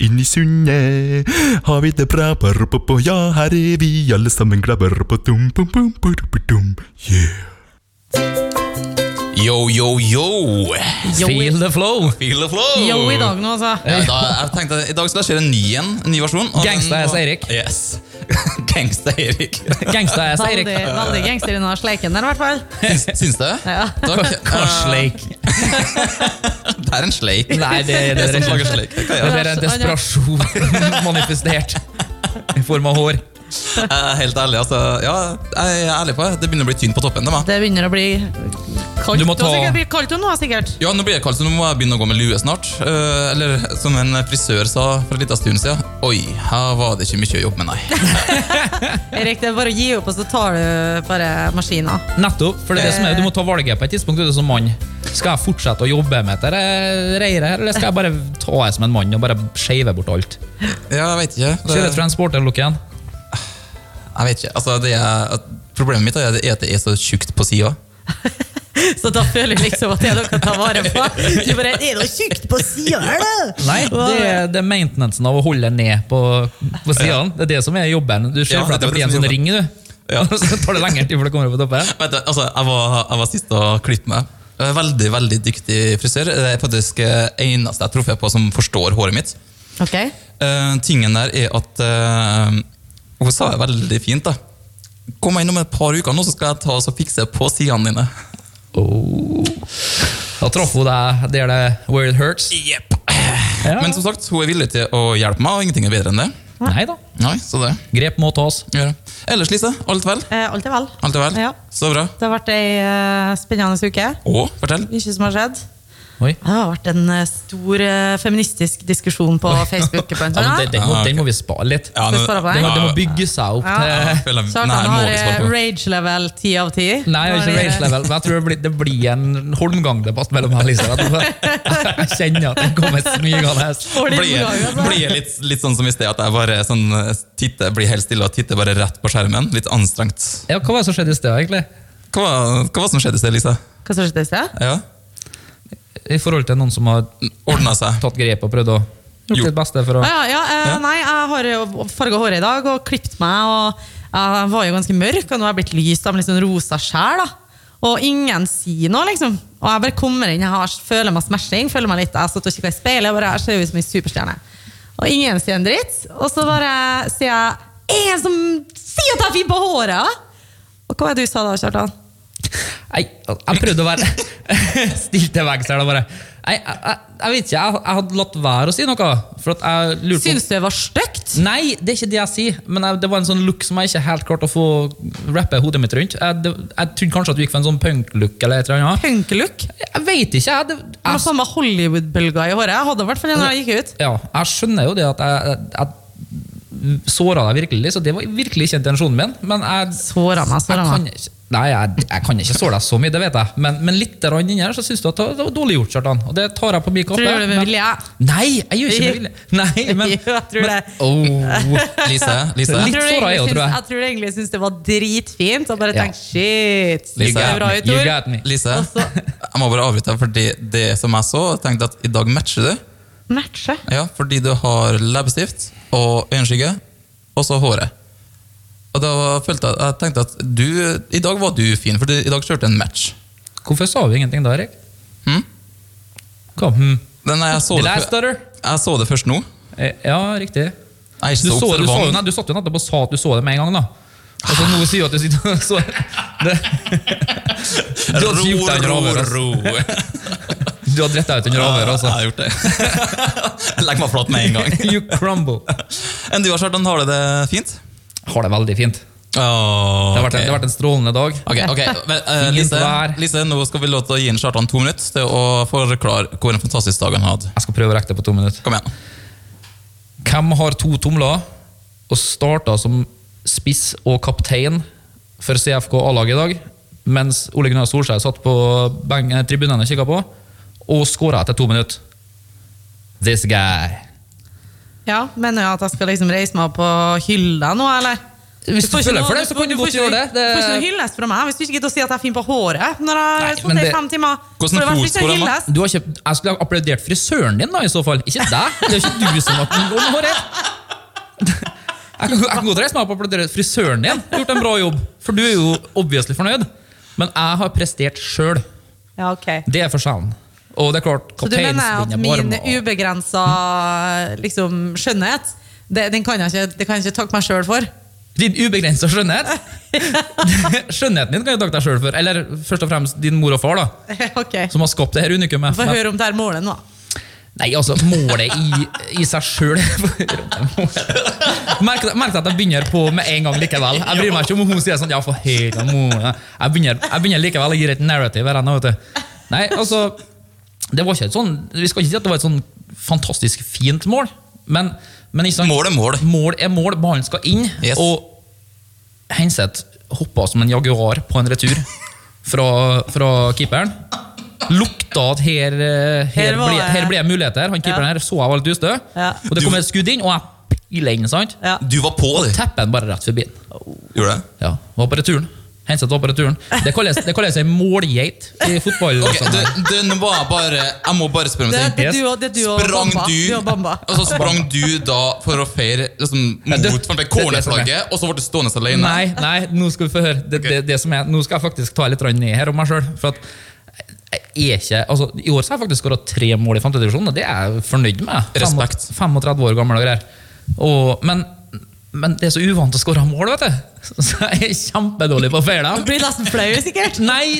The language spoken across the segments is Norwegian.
Inn i sundet har vi det bra, ja, her er vi alle sammen glade. Yeah. Yo, yo, yo! Feel the flow. Feel the flow! Yo i dag nå, altså. Ja, da, jeg tenkte I dag skal jeg kjøre en ny en, en ny versjon. Gangsta den S. Eirik. Yes. Gangsta Eirik. Gangsta er Eirik. Veldig, veldig gangster i denne sleiken der, i hvert fall. Syns, du? Ja. Takk. Hva Eh, sleik? Det er en sleik. Nei, det, det, Det det, er det, det er en desperasjon manifestert i form av hår. Jeg er helt ærlig, altså. Ja, jeg er ærlig på det. Det begynner å bli tynt på toppen. Det. Det begynner å bli kaldt. Du må ta- Det blir kaldt nå, sikkert. Ja, nå blir det kaldt, så nå må jeg begynne å gå med lue snart. Uh, eller som en frisør sa for en liten stund siden. Oi, her var det ikke mye å jobbe med, nei. Erik, det er bare å gi opp, og så tar du bare maskina. Nettopp. For det er det som er, Du må ta valget på et tidspunkt du, er som mann. Skal jeg fortsette å jobbe med dette reiret, her, eller skal jeg bare ta det som en mann og bare skeive bort alt? Ja, jeg vet ikke. Kjøre transporter-looken? Jeg vet ikke. Altså, det er, problemet mitt er at det er så tjukt på sida. Så da føler jeg liksom at det er noe å ta vare på. Du bare, er det noe tjukt på sida her, da? Nei, det er, det er maintenancen av å holde ned på, på sidene. Det er det som er jobben. Du ser Ja, for deg at det det blir en sånn er ring, du. Ja. Så tar det lengre tid før det kommer opp på toppen. Vet du, altså, jeg, var, jeg var sist og klippet meg. Jeg er veldig veldig dyktig frisør. Det er faktisk eh, eneste jeg har truffet på som forstår håret mitt. Ok. Uh, tingen der er at eh, Hun sa det veldig fint. da Kom innom et par uker, nå så skal jeg ta og fikse på sidene dine. Da traff hun deg der det where it hurts. Yep. Ja. Men som sagt, hun er villig til å hjelpe meg, og ingenting er bedre enn det. Nei da. Nei, så det Grep må tas. Ja. Ellers, Lise, alt vel? Eh, alt er vel. Alt er vel? Ja. Så bra. Det har vært ei uh, spennende uke. Å, fortell. Mye som har skjedd. Oi. Det har vært en eh, stor eh, feministisk diskusjon på Facebook. På Ja, den, den, må, den må vi spare litt. Ja, men, Den må, den? må bygge seg opp Ja. til nei, Kjartan har eh, rage level 10 av 10. Nei, ikke rage level, men jeg tror det blir, det blir en Holmgang-debatt mellom meg og Lisa. Jeg kjenner at den kommer smygende. Blir, blir litt, litt sånn som i sted, at jeg bare sånn, titter, blir helt stille og titter bare rett på skjermen. Litt anstrengt. Ja, hva var det som skjedde i sted, egentlig? Hva, hva var det som skjedde i sted, Lise? Hva som skjedde i sted? Ja, I forhold til noen som har Ordna seg. tatt grep og prøvd å gjøre gjort sitt beste for å Ah, ja, ja, eh, Ja. Nei, jeg har farga håret i dag og klippet meg. og Jeg var jo ganske mørk, og nå har jeg blitt lys av liksom rosa skjær. Og ingen sier noe, liksom. Og jeg bare kommer inn, jeg har, føler meg smashing. føler meg litt, Jeg satt og kikka i speilet, og bare, jeg ser ut som en superstjerne. Og ingen sier en dritt. Og så bare sier jeg 'Er det En som sier at jeg er fin på håret! Og hva var det du sa da, Kjartan? Nei, jeg prøvde å være Stilte til veggs her. da bare. Nei, jeg, jeg, jeg vet ikke, jeg, jeg hadde latt være å si noe. For Syns du det var stygt? Nei, det er ikke det jeg sier. Men det var en sånn look som jeg ikke helt klarte å få rappe hodet mitt rundt. Jeg, det, trodde kanskje at du gikk for en sånn punk-look eller et eller annet. Punk-look? Jeg vet ikke. Jeg, det, Jeg har jeg, Hollywood-bølga i håret. Jeg hadde i hvert fall det da jeg gikk ut. ja, jeg skjønner jo det at jeg, såra deg virkelig, så det var virkelig ikke intensjonen min. Men jeg, Såra meg, såra meg. Nei, jeg, jeg kan ikke såle deg så mye, det vet jeg. Men, men litt inni her så syns du at det var- dårlig gjort. Kjartan. Og det tar jeg på min kappe. Tror du det med men- vilje? Nei, jeg gjør ikke med vilje. Nei, men, Jo, jeg tror det. Oh. Lise, Lise. Litt såra jeg egentlig tror jeg. syns, jeg tror egentlig syns det var dritfint. Og bare Ja. tenkte shit, You det er bra me, ut, Tor. Lise, Også... jeg må bare avbryte, for det, det som jeg så, tenkte at i dag matcher du. Matcher? Ja, fordi du har leppestift og øyenskygge, og så håret. Og da følte jeg, jeg tenkte at du, i dag var du fin, for i dag kjørte en match. Hvorfor sa du ingenting da, Erik? Hm? Hva? Hm. Den, jeg, så det, jeg så det først nå. Eh, Ja, riktig. Nei, Du, så du, så nei, du satt jo nettopp og sa at du så det med en gang, da. Og så nå sier du at du sitter og så det. Du hadde ikke gjort deg under avhør. altså. ro. Du hadde retta ut under avhør, Jeg altså. har gjort det. Legg meg flat med en gang. You crumble. Enn du, Kjartan, har du det fint? Har det veldig fint. Åh, Det har vært, en, det har vært en strålende dag. Ok, okay. Men, uh, Lise. Lise, nå skal vi lov til å gi en Kjartan to minutter til å forklare hvor en fantastisk dag han hadde. Jeg skal prøve å rekke det på to minutter. Kom igjen. Hvem har to tomler og starta som spiss og kaptein for CFK A-laget i dag, mens Ole Gunnar Solskjær satt på eh, tribunen og kikka på, og skåra etter to minutter? This guy. Ja, Mener du at jeg skal liksom reise meg opp og hylle nå, eller? Hvis du føler noe- for det, så kan du godt gjøre noe- det. Du får ikke noe hyllest fra meg hvis du ikke gidder å si at jeg er fin på håret. Når jeg har stått i det- fem timer. Hvordan Får det ikke de, du har ikke, jeg skulle ha applaudert frisøren din, da, i så fall. Ikke deg. Det er ikke du som har gått med håret. Jeg kan, jeg kan godt reise meg opp og applaudere frisøren din. Du har gjort en bra jobb. For du er jo obviously fornøyd. Men jeg har prestert sjøl. Ja, okay. Det er forskjellen. Og det er klart, Så du mener at min ubegrensa liksom, skjønnhet, det, den kan jeg ikke, det kan jeg ikke takke meg sjøl for? Din ubegrensa skjønnhet. Skjønnheten din kan du takke deg sjøl for. Eller først og fremst din mor og far, da, okay. som har skapt det her unikumet. Få høre om det her målet nå. Nei, altså, målet i, i seg sjøl Merk at jeg begynner på med en gang likevel. Jeg bryr meg ikke om hun sier sånn Ja, for hele målet. Jeg begynner, jeg begynner likevel å gi et narrative her. Nei, altså Det var ikke et sånn Vi skal ikke si at det var et sånn fantastisk fint mål, men, men ikke sant? Mål er mål. Mål er mål, ballen skal inn. Yes. Og Henseth hoppa som en jaguar på en retur fra, fra keeperen. Lukta at her, eh, her, Her ble, her ble muligheter. Han keeperen Ja. her så jeg var litt ustø. Ja. Og det kom et skudd inn, og jeg pila inn. sant? Ja. Du var på, du. Tepper den bare rett forbi. Gjorde det? Ja, var på returen. På returen. Det kalles, det kalles en målgeit i fotball. Okay, du, den var bare Jeg må bare spørre om en ting. er det du og Sprang du, Du og og så sprang du da for å feire liksom, mot er er. cornerflagget, og så ble du stående alene? Nei, nei, nå skal vi få høre. Det, det, det som er, nå skal jeg faktisk ta litt ned her om meg sjøl. Ikke, altså, I år så har jeg faktisk skåra tre mål i femtedivisjon, og det er jeg fornøyd med. Respekt. 35 år gammel og greier. Og, men, men det er så uvant å skåre mål, vet du. Så jeg er kjempedårlig på å feile. Du blir nesten flau, sikkert. Nei,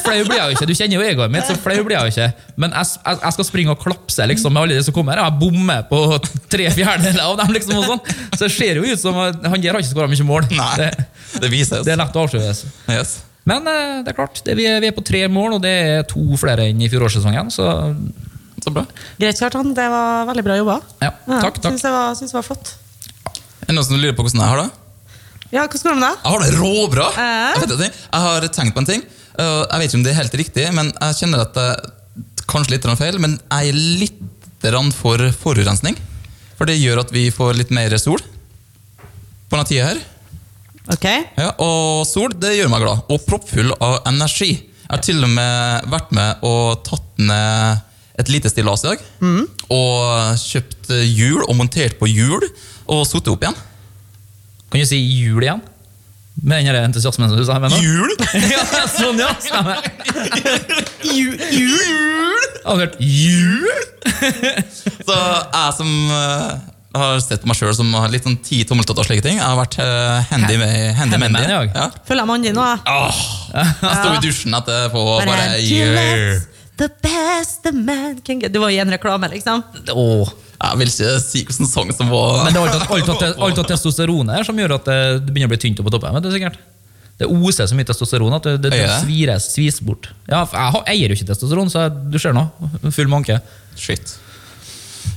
flau blir jeg jo ikke. Du kjenner jo egoet mitt, så flau blir jeg jo ikke. Men jeg, jeg, jeg skal springe og klapse liksom, med alle de som kommer, og jeg bommer på tre fjerdedeler av dem. liksom og sånn. Så det ser jo ut som han der har ikke skåra mye mål. Nei, Det, det vises. det er lett å avsløre. Yes. Men eh, det er klart, det, vi, er, vi er på tre mål, og det er to flere enn i fjorårssesongen. Så Så bra. Greit, Kjartan. Det var veldig bra jobba. ja, takk. takk. Syns det var, synes det var flott. Er det noen som lurer på hvordan jeg har det? Ja, Hvordan går det med deg? Jeg har det råbra! Eh? Jeg, vet jeg har tenkt på en ting. Jeg vet ikke om det er helt riktig, men jeg kjenner at det kanskje litt feil, men jeg er litt for forurensning. For det gjør at vi får litt mer sol på denne tida her. Ok. Ja, og sol det gjør meg glad, og proppfull av energi. Jeg har til og med vært med og tatt ned et lite stillas i dag. Og kjøpt hjul og montert på hjul og satt opp igjen. Kan du si jul igjen? Med den entusiasmen som du sa? Hjul? ja, sånn, ja. Stemmer. Jul? Jul? Jeg har hørt jul? Så jeg som eh, har sett på meg sjøl som har litt sånn ti tommeltotter og slike ting, jeg har vært uh, handy med handy Handyman, Mandy. ja. Følger jeg mannen din nå? jeg. Jeg sto i dusjen etterpå og bare But yeah. The best the man can get Det var i en reklame, liksom? Åh. Jeg vil ikke si hvilken sang som var Men det er alt av- testosteronet her som gjør at det, det begynner å bli tynt på toppen. Vet du, sikkert. Det oser så mye testosteron at det, det, det svires, svis bort. Ja, jeg har- eier jo ikke testosteron, så jeg, du ser nå. Full manke. Shit.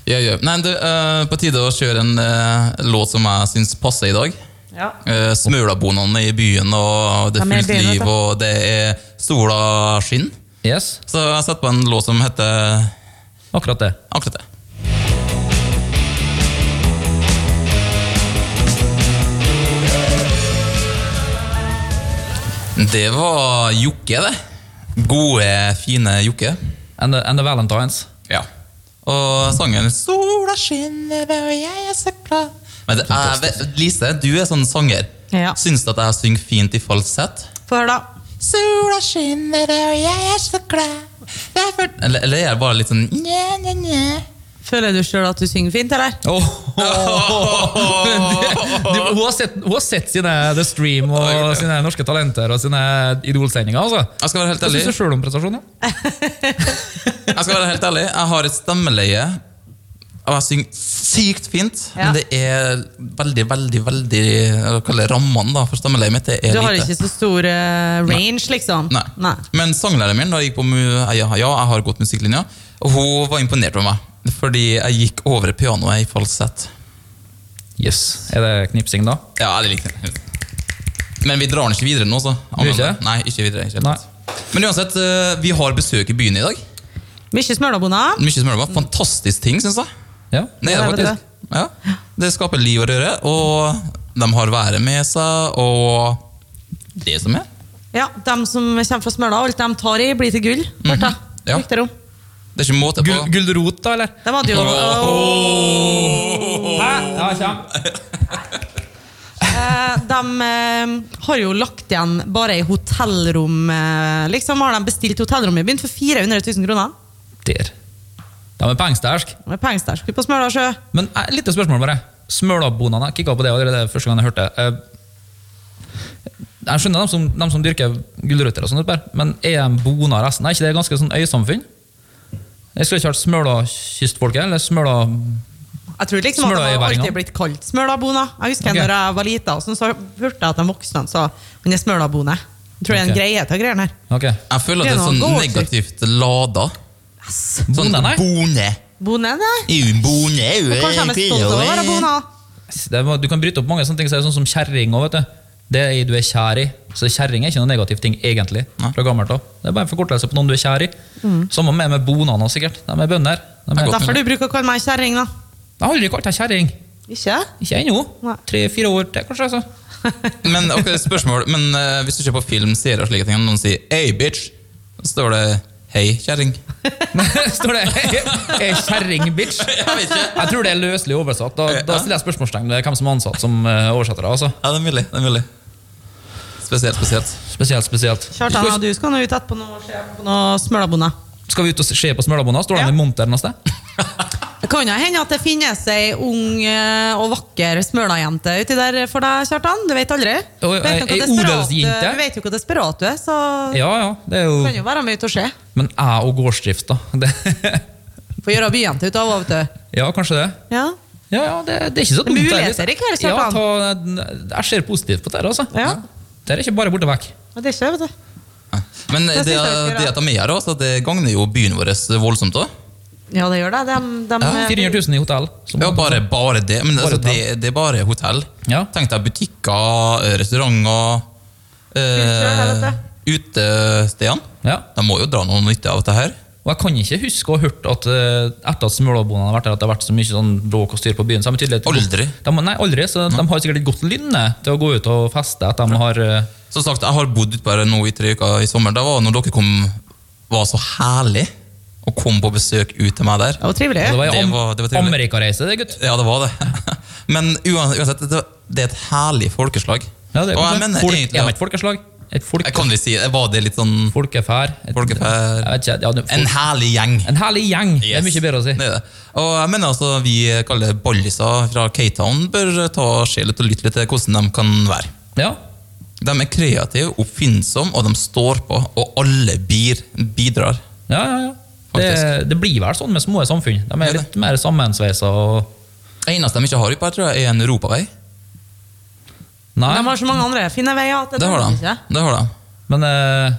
Ja, ja. Nei, det er på tide å kjøre en uh, låt som jeg syns passer i dag. Ja. Uh, Smølabonene i byen, og det er er fullt liv, og det er sola skinn. Yes, Så jeg har sett på en låt som heter akkurat det. akkurat det. Det var Jokke, det. Gode, fine Jokke. And the, and the Valentines. Ja. Og sangen 'Sola skinner og jeg er så glad' Men det er, Lise, du er sånn sanger. Ja. Syns du at jeg synger fint i falsett? Få høre, da. Sola skinner og jeg er så glad Derfor- Eller, eller er bare litt sånn nye, nye, nye. Føler du sjøl at du synger fint, eller? du, hun, har sett, hun har sett sine The Stream og sine Norske Talenter og sine Idol-sendinger. Altså. Jeg skal være helt ærlig. Hva syns du sjøl om prestasjonen? Jeg skal være helt ærlig Jeg har et stemmeleie Og jeg synger sykt fint Ja. Men det er veldig, veldig, veldig rammene da For stemmeleiet mitt det er Du har lite ikke så stor range, range, liksom? Nei. Nei. Men sanglæreren min, da jeg gikk på ja, ja, jeg har gått musikklinja, og hun var imponert over meg. Fordi jeg gikk over pianoet i falsett. Yes. Er det knipsing, da? Ja, det likte jeg. Men vi drar den ikke videre nå, så. Ikke? Nei, ikke videre. Ikke helt. Nei. Men uansett, eh, vi har besøk i byen i dag. Mye smørdaboner. Mykje smørbrød. Fantastisk ting, syns jeg. Ja. Det er det faktisk. Ja. Det skaper liv og røre. Og De har været med seg, og det som er. Ja, De som kommer fra Smøla, alt de tar i, blir til gull. Mm. Mhm. Ja. Det er ikke måte på. Gull, Gulrot, da, eller? De hadde jo Hæ? Ja, kjem. Eh, De eh, har jo lagt igjen bare i hotellrom eh, Liksom har de bestilt hotellrom i byen for 400 000 kroner. Der. De er pengsterke. De er pengestersk på Smøla sjø. Men eh, litt spørsmål bare. Smølabonene, jeg kikket på det allerede første gang jeg hørte det. Eh, Jeg skjønner dem som, dem som dyrker gulrøtter og sånt, men er de bona resten? Er ikke det ganske sånn øysamfunn? Jeg skulle ikke vært Smøla-kystfolket, eller Smøla... Jeg tror liksom at de har alltid blitt kalt smølabona. Jeg husker okay. når jeg var lita, så så hørte jeg at de voksne sa han er smølabone. Jeg tror det er en greie til greiene her. Okay. Jeg føler at Det det er er sånn negativt lada. Sånn Bone? Bone. Bone. Er jo bone, jo Men Kanskje de er stolte av å være. Det er, du kan bryte opp mange sånne ting, så er det sånn som kjerring òg, vet du. Det er du er kjær i. Så kjerring er ikke noe negativ ting, egentlig. Nei. fra gammelt av. Det er bare en forkortelse på noen du er kjær i. Samme med med bonene, sikkert. De er bønder. De Det er er, godt. Derfor du bruker å kalle meg kjerring, da. jeg har aldri kalt deg kjerring. Ikke? Ikke ennå. Nei. Tre-fire år til, kanskje. altså. Men ok, spørsmål Men eh, hvis du ser på film, serier og slike ting, og noen sier 'Hey, bitch', så står det 'Hei, kjerring'. Står det Hei, kjerring, bitch? Jeg vet ikke. Jeg tror det er løselig oversatt. Da, da stiller jeg spørsmålstegn ved hvem som er ansatt som eh, oversettere. Altså. Ja, det er mulig. det er mulig Spesielt, spesielt. Spesielt, spesielt. Kjartan, du skal nå ut etterpå og se på noe smølabonde. Skal vi ut og se på smølabonde? Står Ja. den i monteren noe sted? Det kan jo hende at det finnes ei ung eh, og vakker Smøla-jente uti der for deg, Kjartan. Du vet aldri. Du vet jo ei- odelsjente. Du vet jo hvor desperat du er, så Ja, ja. Det er det kan jo jo være mye til å skje. Men jeg og gårdsdrift, da. Det, Få gjøre byjente ut av og vet du. ja, kanskje det. Ja. Ja, ja, det, det er ikke så Det er dumt. muligheter i kveld, ja, Kjartan. ta, Jeg ser positivt på det, altså. Ja. Det er ikke bare borte vekk. Og det skjer, vet du. Men Det det, det at de er her, også, det gagner jo byen vår voldsomt. da. Ja, det gjør det. De, de, Ja, 400 000 i hotell. Ja, bare, bare det. Men Bare altså, det, det er bare hotell. Ja. Tenk deg butikker, eh, restauranter eh, Utestedene. Ja. De må jo dra noe nytte av dette her. Og jeg kan ikke huske å ha hørt at eh, etter at Smølabonene har vært her, at det har vært så mye sånn bråk og styr på byen. Så de, tydelig Aldri. De, nei, aldri. Så de har sikkert et godt lynne til å gå ut og feste. At de har eh, Som sagt, Jeg har bodd ute her nå i tre uker i sommer. Det var når dere kom, var så herlig å kom på besøk ut til meg der. Det var trivelig. Det var Det en var- det var trivelig. Amerikareise, det, gutt. Ja, det var det. Men uansett, det, det er et herlig folkeslag. Ja, det er, og jeg mener folk, egentlig ja. et folkeslag? Et folke, kan vel si, Var det litt sånn folkefær? Et, Folkefær. Jeg vet ikke, ja, folk... En herlig gjeng. en herlig gjeng. Det er mye bedre å si. Det det. Og jeg mener altså vi kaller det balliser fra K-Town bør ta og se litt og lytte litt til hvordan de kan være. Ja. De er kreative, oppfinnsomme, og de står på, og alle bir, bidrar. Ja, ja, ja. Det, det blir vel sånn med små samfunn. De er litt mer sammensveisa Det eneste de ikke har oppe her, tror jeg, er en europavei. Nei, De har så mange andre fine veier at det, Det har de. ikke. Det har de. men eh,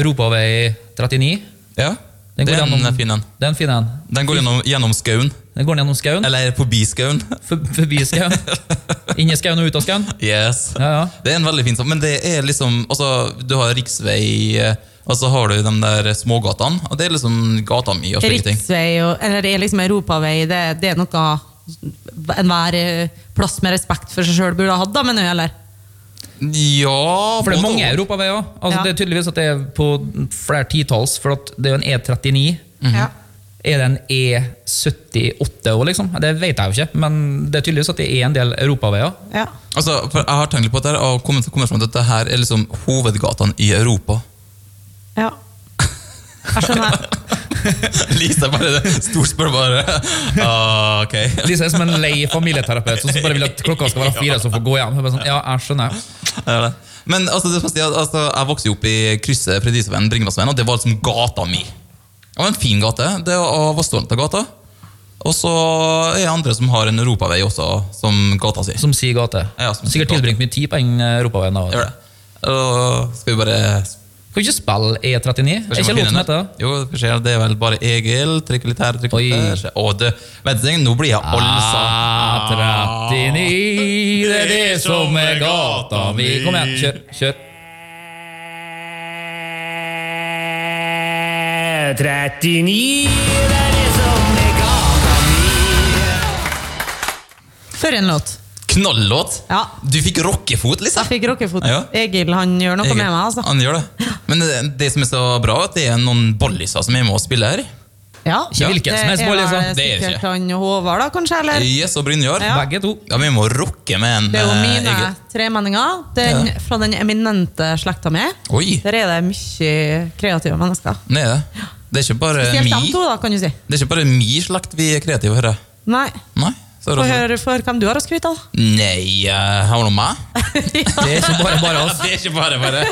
Europavei 39 Ja, den det går er en gjennom- fin en. Det er en fin en. Den går gjennom, gjennom skauen. Den går gjennom skauen. Eller forbi skauen. For, forbi skauen. Inn i skauen og ut av skauen. Yes. Ja, ja. Det er en veldig fin sånn, men det er liksom altså, Du har riksvei, eh, og så har du de der smågatene. Og det er liksom gata mi og slike ting. Riksvei, og, eller det er liksom europavei, det, det er noe enhver eh, plass med respekt for seg sjøl burde ha hatt, da, mener du, eller? Ja For det er mange europaveier. Altså, Ja. Det er tydeligvis at det er på flere titalls, for at det er jo en E39. Ja. Er det en E78 òg, liksom? Det vet jeg jo ikke, men det er tydeligvis at det er en del europaveier. Ja. Altså, Jeg har tenkt litt på dette her, og kommet, kommet frem til at dette her er liksom hovedgatene i Europa. Ja. Jeg skjønner. Lise bare stort spør bare ah, Ok. Lise er som en lei familieterapeut som bare vil at klokka skal være fire, så får gå hjem. Bare sånn, ja, jeg skjønner. Er det. Men altså, altså, jeg vokste jo opp i krysset Fredriksveien Bringelandsveien, og det var liksom gata mi. Det var en fin gate. Det var stående til gata. Og så er det andre som har en europavei også, som gata si. Som sier gate. Ja, som Sikkert tilbringt mye tid på den europaveien. da. Gjør det. Og skal vi bare Kan vi ikke spille E39? Er ikke hva som finner heter det? Jo, er vel bare Egil. Litt der. Å, du, vent du, nå blir jeg olsa. Ah, 39, det er det som er gata mi. Kom igjen, kjør. kjør. 39, det er det som er gata mi. For en låt. Knallåt! Ja. Du fikk rockefot, liksom. Jeg fikk rockefot. Ja. Egil han gjør noe Egil. med meg. altså. Han gjør det. Men det, det som er så bra, at det er noen bolliser som er med og spiller her. Ja. Ikke hvilken som helst Det boll, er liksom. Det er sikkert ikke. han Håvard, da, kanskje? eller? Yes og Brynjar. Ja. Begge to. Ja, vi må rocke med en Det er jo eh, mine Egil. tremenninger. Den, Ja. Fra den eminente slekta mi. Oi, Der er det mye kreative mennesker. det er det. Det er ikke bare mi to, da, kan du si. Det er ikke bare mi slekt vi er kreative, hører jeg. Nei. Nei. Så er Få høre for hvem du har å skryte av. Nei, uh, har du meg? Det er ikke bare bare oss. Det er ikke bare bare.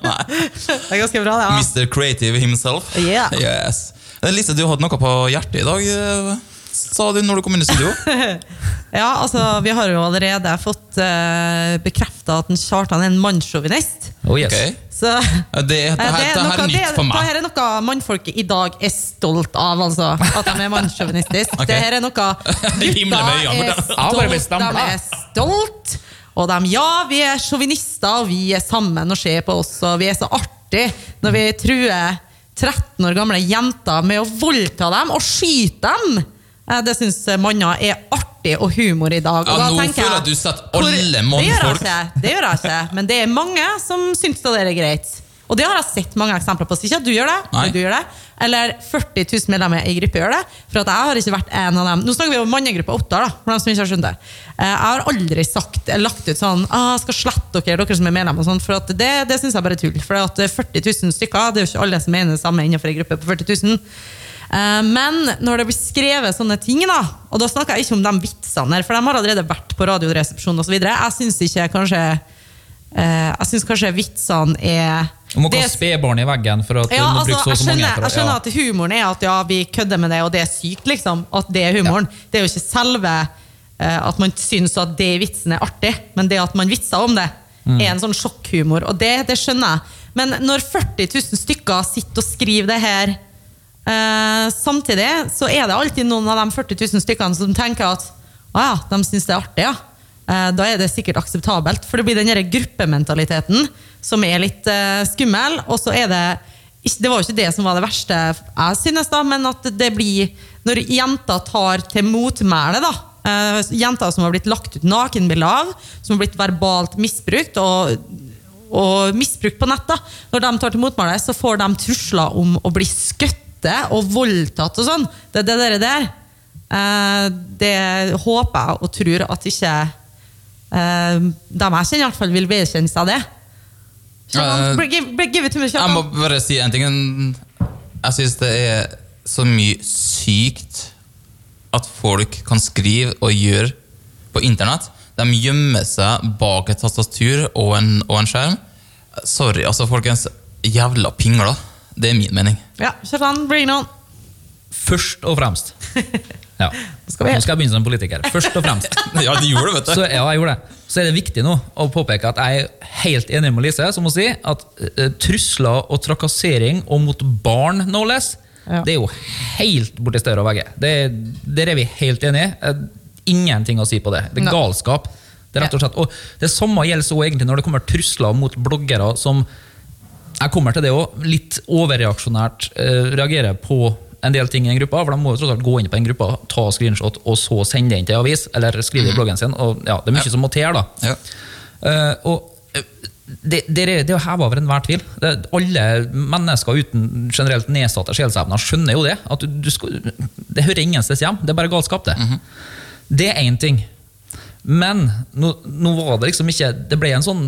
Det er ganske bra, det. Ja. Mr. Creative himself. Yeah. Yes. Eh, Lise, du hadde noe på hjertet i dag, eh, sa du når du kom inn i studio. Ja, altså, Vi har jo allerede fått uh, bekrefta at Kjartan er en mannssjåvinist. Oh, yes. Ok. Så Det, det, her, det her noe- er nytt for Det meg. her er noe mannfolket i dag er stolt av, altså. At de er mannssjåvinistiske. Okay. Det her er noe gutta er stolt, de er stolt. Og de, ja, vi er sjåvinister, og vi er sammen og ser på oss, og vi er så artig når vi truer 13 år gamle jenter med å voldta dem og skyte dem. Eh, Det syns manner er artig og humor i dag. Ja, da nå føler jeg- at du setter alle Det mannfolk ikke, det gjør jeg ikke. Men det er mange som syns det er greit. Og det har jeg sett mange eksempler på. Så ikke at du gjør det, Nei. du gjør det, eller 40 000 medlemmer i gruppe gjør det. For at jeg har ikke vært en av dem. Nå snakker vi om mannegruppa Ottar, da, for dem som ikke har skjønt det. Eh, Jeg har aldri sagt, lagt ut sånn ah, jeg skal slette dere, dere som er medlemmer, og sånn, for at det, det syns jeg bare er tull. For at 40 000 stykker, det er jo ikke alle som mener det samme innenfor ei gruppe på 40 000. Eh, Men når det blir skrevet sånne ting, da, og da snakker jeg ikke om de vitsene for de har allerede vært på Radioresepsjonen osv. Jeg syns ikke kanskje eh, Jeg syns kanskje vitsene er Du må ikke ha spedbarn i veggen for at ja, altså, så jeg mange skjønner, jeg skjønner ja. at humoren er at ja, vi kødder med det, og det er sykt, liksom. At det er humoren. Det er jo ikke selve eh, at man syns at det i vitsen er artig, men det at man vitser om det, Mm. er en sånn sjokkhumor. Og det, det skjønner jeg. Men når 40 000 stykker sitter og skriver det her eh, samtidig, så er det alltid noen av de 40 000 stykkene som tenker at å ja, de syns det er artig, ja. Eh, da er det sikkert akseptabelt. For det blir den gruppementaliteten som er litt eh, skummel. Og så er det Det var jo ikke det som var det verste, jeg synes, da, men at det blir Når jenter tar til motmæle, da. jenter som har blitt lagt ut nakenbilder av, som har blitt verbalt misbrukt. og og misbrukt på nett. da. Når de tar til motmæle, så får de trusler om å bli skutte og voldtatt og sånn. Det er det der. der. Eh, det håper jeg og tror at ikke eh, De jeg kjenner, i hvert fall vil vedkjenne seg det. Eh, give, give it to me, Jeg må bare si en ting. Jeg syns det er så mye sykt at folk kan skrive og gjøre på internett. De gjemmer seg bak et tastatur og en, og en skjerm. Sorry, altså, folkens. Jævla pingler. Det er min mening. Ja, sånn, bring it on. Først og fremst. Ja. skal vi- Nå skal jeg begynne som politiker. Først og fremst. Ja, du gjorde det, vet Så, ja, jeg gjorde det. Så er det viktig nå å påpeke at jeg er helt enig med Lise, som å si at uh, trusler og trakassering, og mot barn, no less, Ja. det er jo helt borti større vegge. Det, der er vi helt enige. Eh, Ingenting å si på det. Det er galskap. Det er rett og slett. Og det samme gjelder så egentlig når det kommer trusler mot bloggere som jeg kommer til det òg. Litt overreaksjonært eh, reagerer på en del ting i en gruppe. For de må jo tross alt gå inn på en gruppe, ta screenshot og så sende det inn til en avis. Eller skrive i bloggen sin. Og ja, Det er mye som må til da. Ja. Uh, og eh, det, det, er, det er heva over enhver tvil. Det, alle mennesker uten generelt nedsatte sjelsevner skjønner jo det. At du, du skal, det hører ingen steds hjem. Det er bare galskap, det. Det er én ting. Men nå, nå var det liksom ikke Det ble en sånn,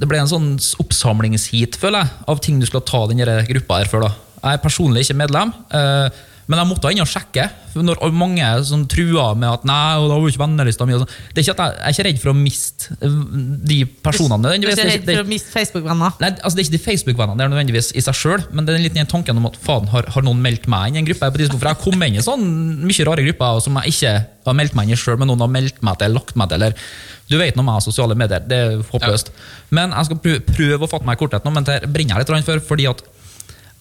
ble en sånn oppsamlingsheat, føler jeg, av ting du skulle ta denne gruppa her for. da. Jeg er personlig ikke medlem, eh, men jeg måtte inn og sjekke. Når mange som trua med at nei, og da var ikke vennelista mi sånn. Det er ikke at jeg, jeg er ikke redd for å miste eh, de personene. Du er ikke redd for å miste Facebook-venner? Nei, altså Det er ikke de Facebook-vennene det er nødvendigvis i seg sjøl, men det er litt den tanken om at faen, har, har noen meldt meg inn i en gruppe? på? For jeg kom inn i sånn mye rare grupper som jeg ikke har meldt meg inn i sjøl, men noen har meldt meg til lagt meg til. eller Du vet noe om med sosiale medier, det er håpløst. Men jeg skal prøve, prøve å fatte meg i korthet nå, men det brenner jeg litt for. fordi at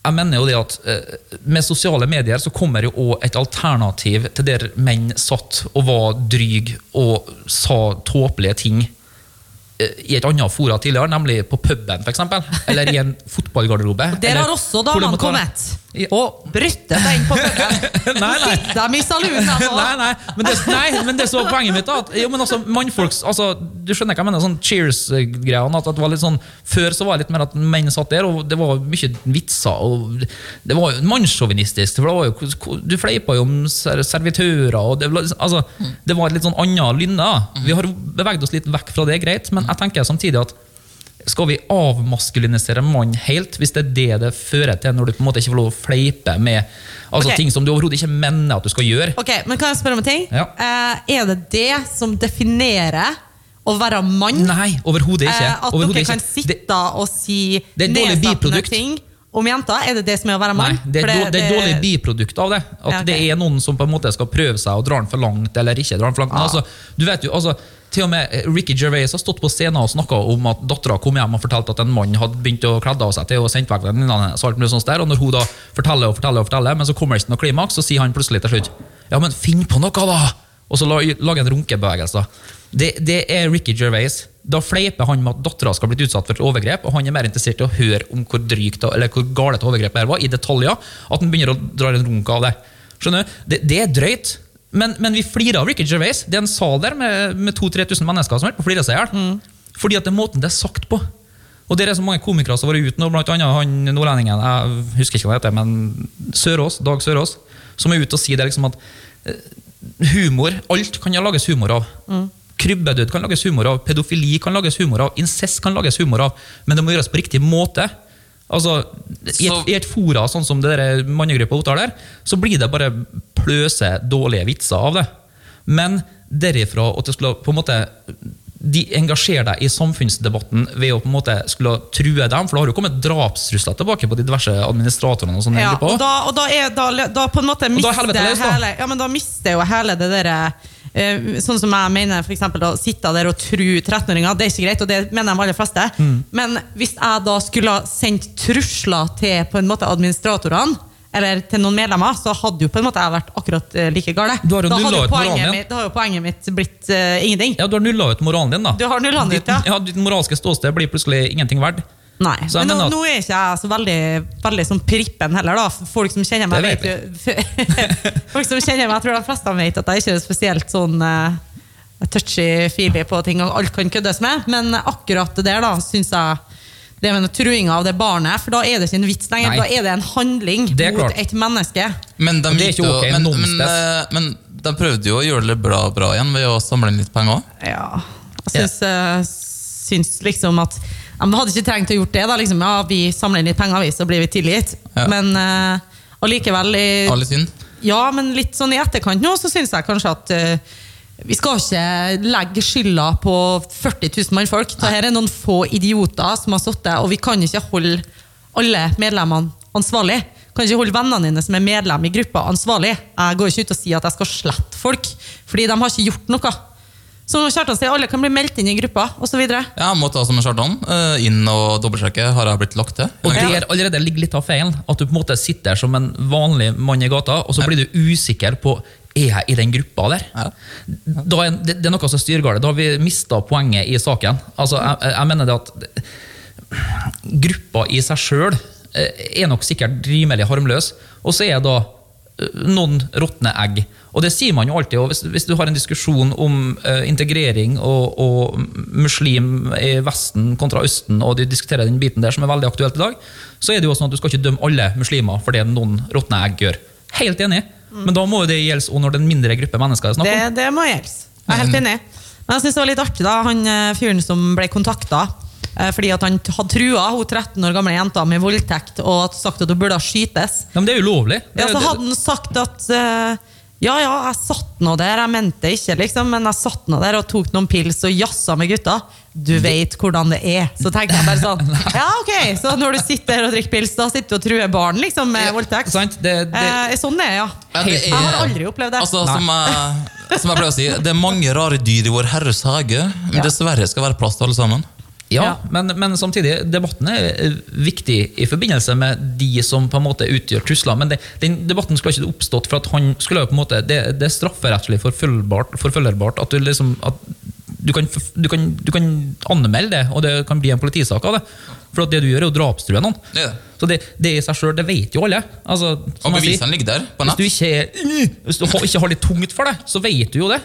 jeg mener jo det at eh, Med sosiale medier så kommer jo også et alternativ til der menn satt og var dryg og sa tåpelige ting eh, i et annet fora tidligere, nemlig på puben f.eks. Eller i en fotballgarderobe. Der har også damene kommet. Og brøtte seg inn på puben. Nei, nei. Dem i salonen de nei, nei, men det, nei, men det som var poenget mitt, da at, jo, men altså, mannfolks, altså, Du skjønner hva jeg mener? sånn Cheers-greiene. At, at det var litt sånn, Før så var det litt mer at menn satt der, og det var mye vitser. og Det var jo mannssjåvinistisk. Du fleipa jo om servitører. og Det, var- altså, det var litt sånn annet lynne. Vi har beveget oss litt vekk fra det, greit, men jeg tenker samtidig at skal vi avmaskulinisere mann helt, hvis det er det det fører til når du på en måte ikke får lov å fleipe med altså okay. ting som du overhodet ikke mener at du skal gjøre? Ok, men Kan jeg spørre om en ting? Ja. Uh, er det det som definerer å være mann? Nei, overhodet ikke. Uh, at dere ikke. kan sitte og si nedsettende ting om jenter? Er det det som er å være Nei, mann? det er, det, det er dårlig biprodukt av det. At Ja, okay. det er noen som på en måte skal prøve seg og dra den for langt, eller ikke dra den for langt. Men altså, du vet jo, altså, til og med Ricky Gervais har stått på scenen og snakka om at dattera kom hjem og fortalte at en mann hadde begynt å kledde av seg til og sendt vekk venninnene hennes. og når hun da forteller og forteller, og forteller, men så kommer det ikke noe klimaks, så sier han plutselig til slutt Ja, men finn på noe, da! Og så lager han runkebevegelse. Det, det er Ricky Gervais. Da fleiper han med at dattera skal blitt utsatt for et overgrep, og han er mer interessert i å høre om hvor drygt eller hvor galt overgrepet her var, i detaljer, at han begynner å dra en runk av det. Skjønner du? Det, det er drøyt. Men, men vi flirer av Ricky Gervais. Det er en sal der med, med 2000-3000 mennesker som holder på å flire seg i hjel. Fordi at det er måten det er sagt på. Og det er så mange komikere som har vært ute nå, blant annet han nordlendingen, jeg husker ikke hva han heter, men Sørås, Dag Sørås, som er ute og sier det liksom at eh, humor, alt kan lages humor av. Krybbedød kan lages humor av, pedofili kan lages humor av, incest kan lages humor av, men det må gjøres på riktig måte. Altså, I et, i et fora sånn som det mannegruppa Ottar der, så blir det bare pløse dårlige vitser av det. Men derifra at du skulle på en måte de engasjere deg i samfunnsdebatten ved å på en måte skulle true dem, for da har jo kommet drapstrusler tilbake på de diverse administratorene. og sånne Ja, og da, og da, er, da, da på en måte er mister hele, ja, men da mister jo hele det derre eh, Sånn som jeg mener, for eksempel, å sitte der og true 13-åringer, det er ikke greit, og det mener de aller fleste. Mm. Men hvis jeg da skulle ha sendt trusler til på en måte administratorene, eller til noen medlemmer, så hadde jo på en måte jeg vært akkurat eh, like gale. Du da, hadde poenget mitt, da har jo poenget mitt blitt uh, ingenting. Ja, Du har nulla ut moralen din, da. Du har nullet ditt, ja. ja. Ditt moralske ståsted blir plutselig ingenting verdt. Nei, Så men nå, nå er ikke jeg så veldig, veldig sånn prippen heller, da. Folk som kjenner meg, vet jo Folk som kjenner meg, jeg tror de fleste vet at jeg ikke er spesielt sånn uh, touchy-feely på ting, og alt kan køddes med. Men akkurat det der, da, syns jeg det med truinga av det barnet, for da er det ikke en vits lenger. Nei. Da er det en handling Det mot klart. et menneske. Men de, det er gikk ikke jo, men, men, eh, men de prøvde jo å gjøre det bra, bra igjen ved å samle inn litt penger. Ja, jeg syns, eh, syns liksom at Vi hadde ikke trengt å gjort det. da, liksom, ja, Vi samler inn litt penger, vi, så blir vi tilgitt. Ja. Men uh, allikevel Alle synd. Ja, men litt sånn i etterkant nå, så syns jeg kanskje at uh, vi skal ikke legge skylda på 40 000 mannfolk. Dette er noen få idioter som har sittet, og vi kan ikke holde alle medlemmene ansvarlig. Kan ikke holde vennene dine som er medlem i gruppa ansvarlig. Jeg går ikke ut og sier at jeg skal slette folk, fordi de har ikke gjort noe. Så Kjartan sier alle kan bli meldt inn i gruppa, osv. Ja, må ta som en Kjartan. eh, Inn og dobbeltsjekke. Har jeg blitt lagt til? Og der allerede ligger litt av feilen. At du på en måte sitter som en vanlig mann i gata, og så blir du usikker på er jeg i den gruppa der. Ja. Da er, det, det er noe som styrer galt. Da har vi mista poenget i saken. Altså, jeg, jeg- mener det at gruppa i seg sjøl er nok sikkert rimelig harmløs. Og så er da eh, noen råtne egg. Og det sier man jo alltid. og Hvis, hvis du har en diskusjon om uh, integrering og, og muslim i Vesten kontra Østen, og du diskuterer den biten der som er veldig aktuelt i dag, så er det jo sånn at du skal ikke dømme alle muslimer for det noen råtne egg gjør. Helt enig. Men da må jo det gjelde også når det er en mindre gruppe mennesker det er Det, må gjelde. Jeg er helt enig. Men jeg synes det var litt artig, da, han eh, fyren som ble kontakta. Fordi at han hadde trua hun 13 år gamle jenta med voldtekt og sagt at hun burde skytes. Ja, men det er ulovlig. Det Ja, er- så hadde han sagt at uh, ja, ja, jeg satt nå der, jeg mente det ikke, liksom, men jeg satt nå der og tok noen pils og jazza med gutta. Du vet hvordan det er. Så tenkte jeg bare sånn Ja, ok, så når du sitter der og drikker pils, da sitter du og truer barn liksom, med voldtekt? Sant? Det, det, Eh, sånn det er, ja. Ja, det Jeg har aldri opplevd det. Altså, som, jeg, som jeg pleier å si, det er mange rare dyr i vår Herres hage, men Ja. dessverre skal det være plass til alle sammen. Ja, Ja. Men, men samtidig, debatten er eh, viktig i forbindelse med de som på en måte utgjør trusler. Men det, den debatten skulle ikke oppstått for at han skulle jo på en måte Det, det er strafferettslig forfølgbart, forfølgerbart at du liksom at du kan, du, kan, du kan anmelde det, og det kan bli en politisak av det. For at det du gjør, er å drapstrue noen. Det er det. Så det, det i seg sjøl, det vet jo alle. Altså, Og bevisene ligger der på hvis nett. du ikke, hvis du ikke har det tungt for det, så vet du jo det.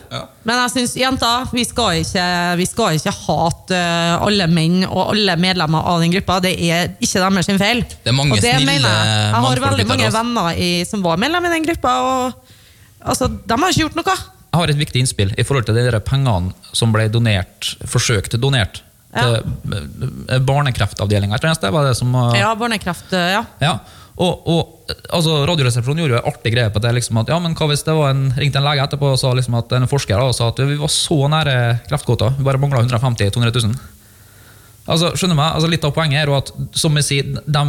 Men jeg synes, jenter, vi skal ikke, vi skal ikke hate eh, alle menn og alle medlemmer av den gruppa. Det er ikke deres sin feil. Det er mange Og snille mener jeg. Jeg har veldig mange venner i, som var medlem i den gruppa, og altså, de har ikke gjort noe. Jeg har et viktig innspill i forhold til de der pengene som ble donert, forsøkt donert Ja. til barnekreftavdelinga. Det var det som Ja, barnekreft, eh, ja. Ja, og, og altså, Radioresepsjonen gjorde jo en artig greie på det. Liksom, at, ja, men hva hvis det var en, ringte en lege etterpå og sa liksom, at en forsker da, og sa at vi var så nære kreftkvota, vi bare mangla 150 000-200 000. Altså, skjønner meg? Altså, litt av poenget er at som jeg sier, de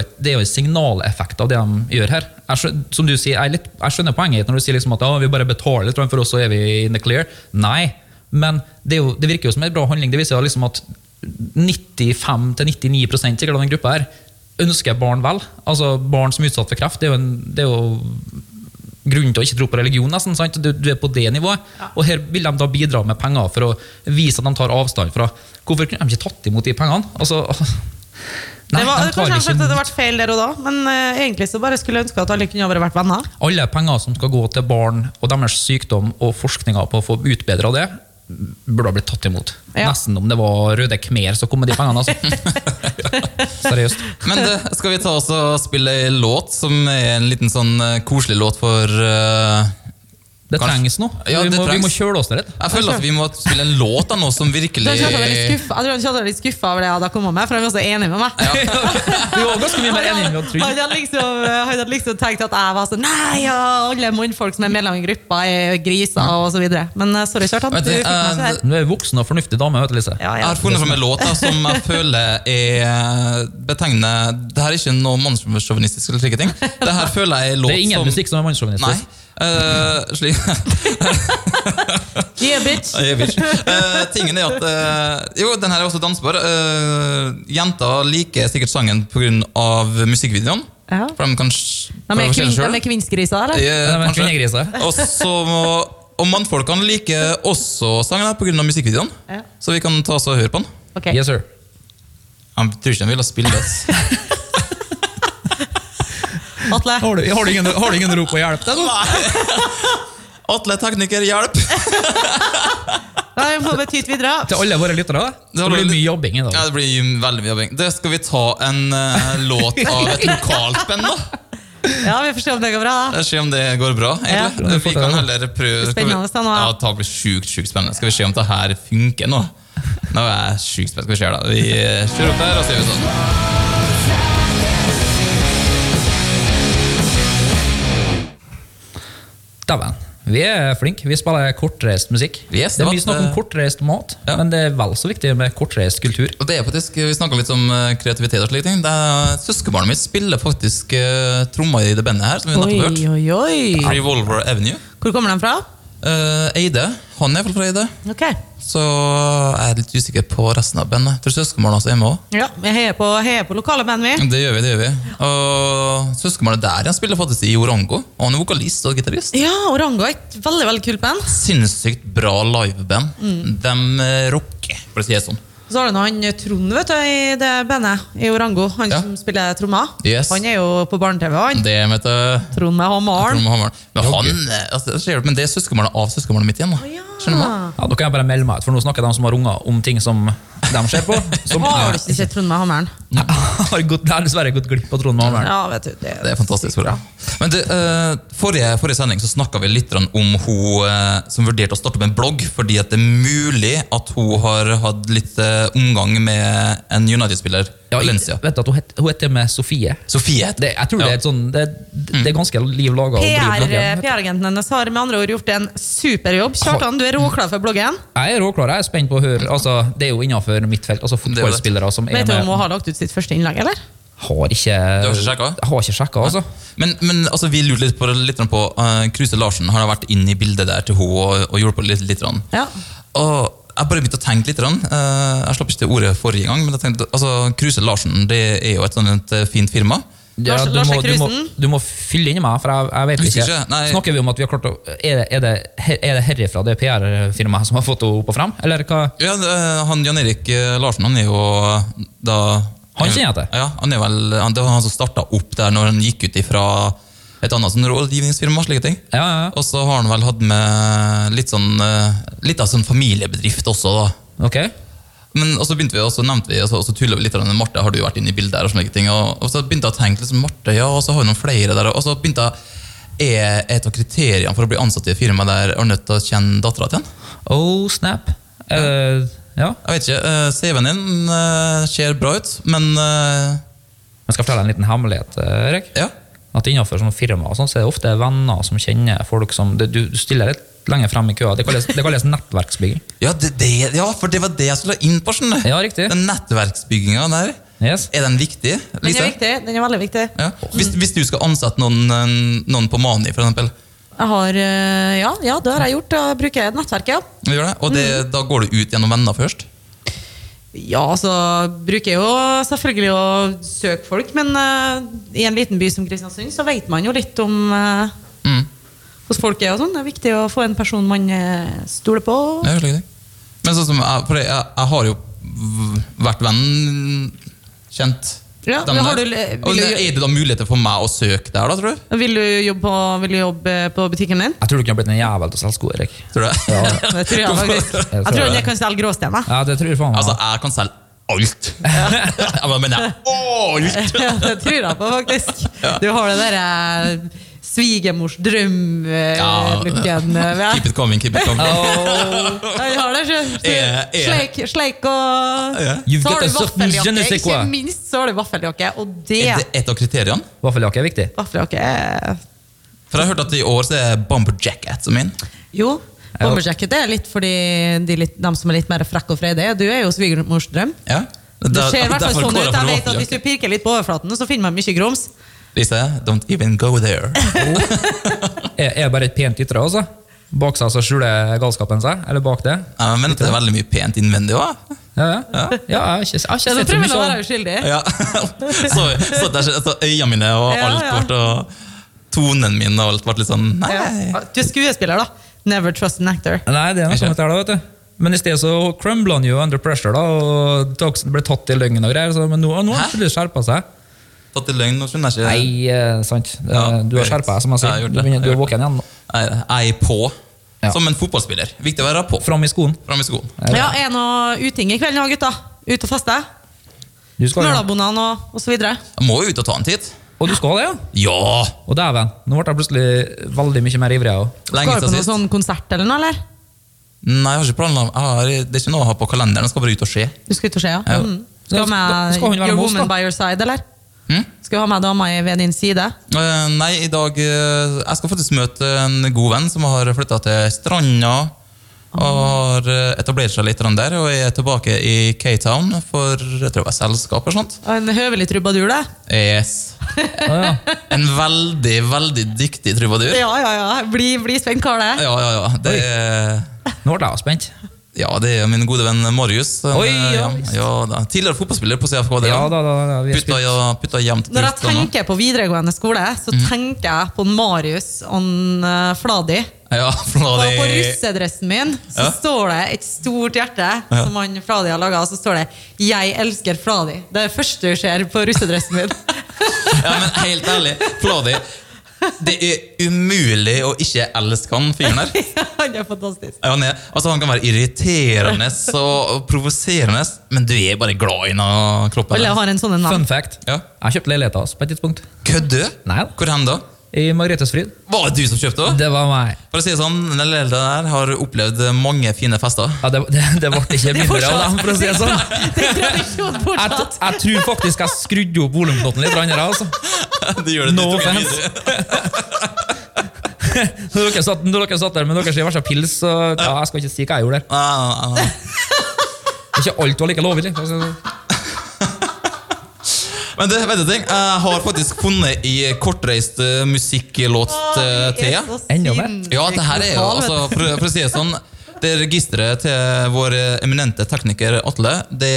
et, det er jo en signaleffekt av det de gjør her. Jeg som du sier, jeg, litt, jeg skjønner poenget når du sier liksom at ja, vi bare betaler litt, for oss så er vi in the clear. Nei, men det, jo, det virker jo som en bra handling. Det viser liksom at 95-99 sikkert av den gruppa her ønsker barn vel. Altså Barn som er utsatt for kreft, det er jo, en, det er jo grunnen til å ikke tro på religion. nesten, sant? Du, du er på det nivået. Og her vil de da bidra med penger for å vise at de tar avstand fra Hvorfor kunne de ikke tatt imot de pengene? Altså, nei, det var, de kanskje ikke det hadde ble feil der og da, men uh, egentlig så bare skulle jeg ønske at alle kunne bare vært venner. Alle penger som skal gå til barn og deres sykdom og forskninga på å få utbedra det, burde ha blitt tatt imot. Ja. Nesten om det var Røde Khmer som kom med de pengene. Altså. Seriøst. Men det, skal vi ta oss og spille en låt som er en liten sånn eh, koselig låt for eh, Det Kanskje- trengs noe. Ja, vi, det må, vi må kjøle oss ned litt. Jeg føler at vi må spille en låt av noe som virkelig Jeg tror han er litt skuffa- jeg er over det jeg hadde kommet med, for han var så enig med meg. Du var ganske mye mer enn vi hadde. Han hadde liksom, hadde liksom tenkt at jeg var sånn Nei, ja, alle mannfolk som er medlem i gruppa, er griser og så videre. Men eh, sorry, Kjartan. Du uh, ikke eh. Du er en voksen og fornuftig dame. vet du, Lise. Ja, Jeg har funnet fram en låt som jeg føler er betegner Det her er ikke noe mannssjåvinistisk eller slike ting. Det her føler jeg er en som Det er ingen som musikk som er mannssjåvinistisk. Eh, slik Yeah, bitch. yeah, bitch. Eh, tingen er at uh, Jo, den her er også dansbar. Uh, jenter liker sikkert sangen pga. musikkvideoen. Ja. For de kan De er, kvin, de er kvinnsgriser, eller? Eh, de er Og så og mannfolkene liker også sangen pga. musikkvideoen. Ja. Så vi kan ta oss og høre på den. Okay. Yes, sir. Jeg tror ikke de ville spille det. Atle. Har du, har du ingen, har du ingen rop på hjelp? Det, da? Atle tekniker, hjelp! Da må vi tyte videre. Til alle våre lyttere? Det Det blir mye jobbing i dag. Ja, det blir veldig mye jobbing. Det skal vi ta en uh, låt av et lokalt band, da. Ja, Vi får se om det går bra. da. Se om det går bra. egentlig. Ja. Vi kan heller prøve skal vi- Spennende, da, nå. Ja, det blir sjukt, sjukt spennende. Skal vi se om det her funker nå? Nå er jeg sjukt spent. Skal vi se, da. Vi eh, kjører opp her, og ser vi sånn. Dæven. Vi er flinke. Vi spiller kortreist musikk. Yes, det det er mye snakk om kortreist mat, Ja. men det er vel så viktig med kortreist kultur. Og det er faktisk, Vi snakka litt om eh, kreativitet og slike ting. Det Søskenbarnet mitt spiller faktisk uh, trommer i det bandet her. som vi nettopp Oi, oi, oi. Revolver Avenue. Hvor kommer de fra? Eh, Eide. Han er iallfall fra Eide. Ok. Så jeg er litt usikker på resten av bandet. Tror søskenbarna er med òg. Ja, Vi heier på, heier på lokale band, vi. Det gjør vi. det gjør vi Og Søskenbarnet der han spiller faktisk i Orango. Og han er vokalist og gitarist. Ja, Orango er et veldig veldig kult band. Sinnssykt bra liveband. Mm. De eh, rocker, for å si det sånn. Så har du han Trond vet du, i det bandet i Orango. Han Ja. som spiller trommer. Yes. Han er jo på barne-TV. han. Det med et Trond med hammeren. Trond Hammeren. Men, han, eh, altså, men det er søskenbarnet av søskenbarnet mitt igjen. da. Skjønner du? hva? Ja, Da kan jeg bare melde meg ut, for nå snakker de som har unger, om ting som de ser på. Som Har du ikke sett Trond med hammeren? Jeg har gått, dessverre gått glipp av Trond Mahlmern. Ja, vet du. Det, Det er fantastisk. Bra. Men det, eh, forrige, forrige sending så snakka vi litt om hun eh, som vurderte å starte opp en blogg, fordi at det er mulig at hun har hatt litt eh, omgang med en United-spiller. Ja, Valencia. vet du at hun heter, hun heter med Sofie. Sofie heter Det, jeg tror det er et sånn Det, det er ganske liv laga. PR PR-agenten hennes har med andre ord gjort en superjobb. Kjartan, du er råklar for bloggen. Jeg er råklar. Jeg er spent på å høre altså, Det er jo innenfor mitt felt. Altså. Fotballspillere som er Vet du om med hun har lagt ut sitt første innlag, eller? Har ikke Du har ikke sjekket? Jeg har ikke sjekka, altså. Men, men altså, vi lurte litt på, litt på uh, Kruse Larsen har vært inne i bildet der til henne og, og hjulpet litt. litt. Ja. Og jeg bare begynte å tenke litt. grann. Eh, jeg slapp ikke til ordet forrige gang, men jeg tenkte, altså, Kruse Larsen det er jo et sånt et, eh, fint firma. Ja, du, må, du, må, du må fylle inn i meg, for jeg, jeg vet ikke. ikke. Snakker vi om at vi har klart å Er det, er det, er det herifra, det PR-firmaet som har fått henne opp og frem? Eller hva? Ja, det- han Jan Erik Larsen, han er jo da Han kjenner jeg til. Ja, han er vel han, Det var han som starta opp der når han gikk ut ifra et annet sånn rådgivningsfirma. slike ting. Ja, ja, ja. Og så har han vel hatt med litt sånn eh, Litt av sånn familiebedrift også, da. Ok. Men og så begynte vi, og så nevnte vi, og så, og så tulla vi litt med Marte. Har du vært inne i bildet her? Og slike ting. Og, og så begynte jeg å tenke liksom, Marte, ja, og så har vi noen flere der. Og så begynte jeg Er et av kriteriene for å bli ansatt i et firma der er nødt til å kjenne dattera til en? Oh, snap. Det, ja. Jeg vet ikke. uh, CV-en din uh, ser bra ut, men uh, Jeg skal fortelle en liten hemmelighet, eh, Erik. ja. At innenfor sånne firmaer sånn, så er det ofte venner som kjenner folk som det, Du du stiller litt lenger frem i køa. Det kalles, det kalles nettverksbygging. Ja, det, det, ja, for det var det jeg skulle inn på. skjønner. Ja, riktig. Den nettverksbygginga der, Yes. er den viktig? Den er viktig. Den er veldig viktig. Ja. Hvis, hvis du skal ansette noen, eh, noen på Mani, for eksempel, Jeg har, eh, ja, ja, det har jeg gjort. Da bruker jeg nettverket, ja. du gjør det, og det, Mm. da går du ut gjennom venner først? Ja, så bruker jeg jo selvfølgelig å søke folk, men uh, i en liten by som Kristiansund så vet man jo litt om uh, Mm. hvordan folk er og sånn. Det er viktig å få en person man stoler på. Ja, slik det. Men sånn som jeg, jeg, jeg har jo vært venn kjent Ja, men har du- vil du- Er det da muligheter for meg å søke der, da, tror du? Vil du jobbe på, vil du jobbe på butikken din? Jeg tror du kunne blitt en jævel til å selge sko, Erik. Tror du? Det tror jeg faktisk. Jeg tror jeg kan selge gråstein. da. Ja, det tror jeg faen meg. Altså, jeg kan selge alt. jeg mener alt! Ja, det tror jeg på, faktisk. Du har det derre svigermors Ja. drøm-looken. Keep it coming, keep it coming. Jeg har det, er- Sleik, sleik og yeah. Så har du vaffeljakke. Ikke minst så har du vaffeljakke, og det Er det et av kriteriene? Vaffeljakke er viktig. Vaffeljakke er For jeg har hørt at i år så er bomber jacket som min. Jo. Bomberjacket er litt fordi de, litt, de som er litt mer frekke og freidige. Du er jo svigermors drøm. Ja. Det ser i hvert fall sånn ut. jeg vet at Hvis du pirker litt på overflaten, så finner man mye grums. Lise, don't even go there. Er, er det bare et pent ytre, altså? Bak seg så skjuler galskapen seg? Eller bak det? Ja, men det er veldig mye pent innvendig òg. Ja, ja. ja jeg har ikke, jeg har ikke Ja, så sett så prøver mye å være uskyldig. Ja. så, så, der, så øynene mine og alt ja. ble og tonen min og alt ble litt sånn Nei. Ja. Du er skuespiller, da. Never trust an actor. Nei, det er noe sånt der, da, vet du. Men i stedet så crumbla han jo under pressure, da, og ble tatt i løgn og greier. Så, men nå, nå har han skjerpa seg. Tatt i løgn, nå skjønner ikke Nei, eh, sant. Eh, Ja, du har skjerpa deg, som jeg Ja, jeg sier. Du, begynner- du er har våken igjen nå. Jeg er på. Ja. Som en fotballspiller. Viktig å være på. Fram i skoen. Fram i skoen. Ja, Er det noe uting i kveld nå, gutta? Ut og feste? Smølabonene og, og så videre? Jeg må jo ut og ta en titt. Og du skal det, ja? Ja! Og dæven, nå ble jeg plutselig veldig mye mer ivrig. også. Lenge Skal du på noen sånn konsert eller noe, eller? Nei, jeg har ikke planlagt har, Det er ikke noe å ha på kalenderen. Jeg skal bare ut og se. Du skal ut og se, ja? Ja. Mm. Skal Skal- skal hun med være med oss, Woman da? by your side, eller? Hm? Skal du ha med dama i- ved din side? Uh, nei, i dag uh, Jeg skal faktisk møte en god venn som har flytta til Stranda. Og har eh, etablert seg litt der, og er tilbake i K-Town for jeg tror det var selskap Og sånt. Og En høvelig trubadur, det. Yes. Ja. En veldig, veldig dyktig trubadur. Ja, ja, ja. Bli, bli spent, Karle. Ja, ja, ja. Det er, Nå ble jeg spent. Ja, det er min gode venn Marius. Oi, eh, ja, ja, da. Tidligere fotballspiller på CFK. Ja, da. da, da, Putta, ja, putta jevnt Når jeg tenker på videregående skole, så Mm. tenker jeg på Marius og uh, Fladi. Ja, Fladi. Og på russedressen min så Ja. står det et stort hjerte som han Fladi har laga, og så står det 'Jeg elsker Fladi'. Det er det første du ser på russedressen min. ja, men helt ærlig, Fladi Det er umulig å ikke elske han fyren der. han er fantastisk. Ja, Han, er, altså, han kan være irriterende og provoserende, men du er bare glad i kroppen. Alle har en sånn navn. Fun fact. Ja. Jeg kjøpte leilighet av oss på et tidspunkt. Kødder? Nei. Hvor hen da? I Margrethes-Fryd. Var det du som kjøpte? Det var meg. For å si det sånn, den lille der har opplevd mange fine fester. Ja, det, det, det ble ikke mindre av dem, for å si det sånn. Det Jeg, jeg tror faktisk jeg skrudde opp volumknotten litt. Andre, Altså. Det gjør det No offense. Når dere, satt, når dere satt der med deres verste pils, så ja, jeg skal ikke si hva jeg gjorde der. Ah, ah, ah. Ikke alt var like lovlig. for å si det sånn. Men det, vet du ting? Jeg har faktisk funnet i kortreist eh, musikklåt eh, til Det Enda mer. Ja, det her er jo altså, for, for å si det sånn Det registeret til vår eminente tekniker Atle, det,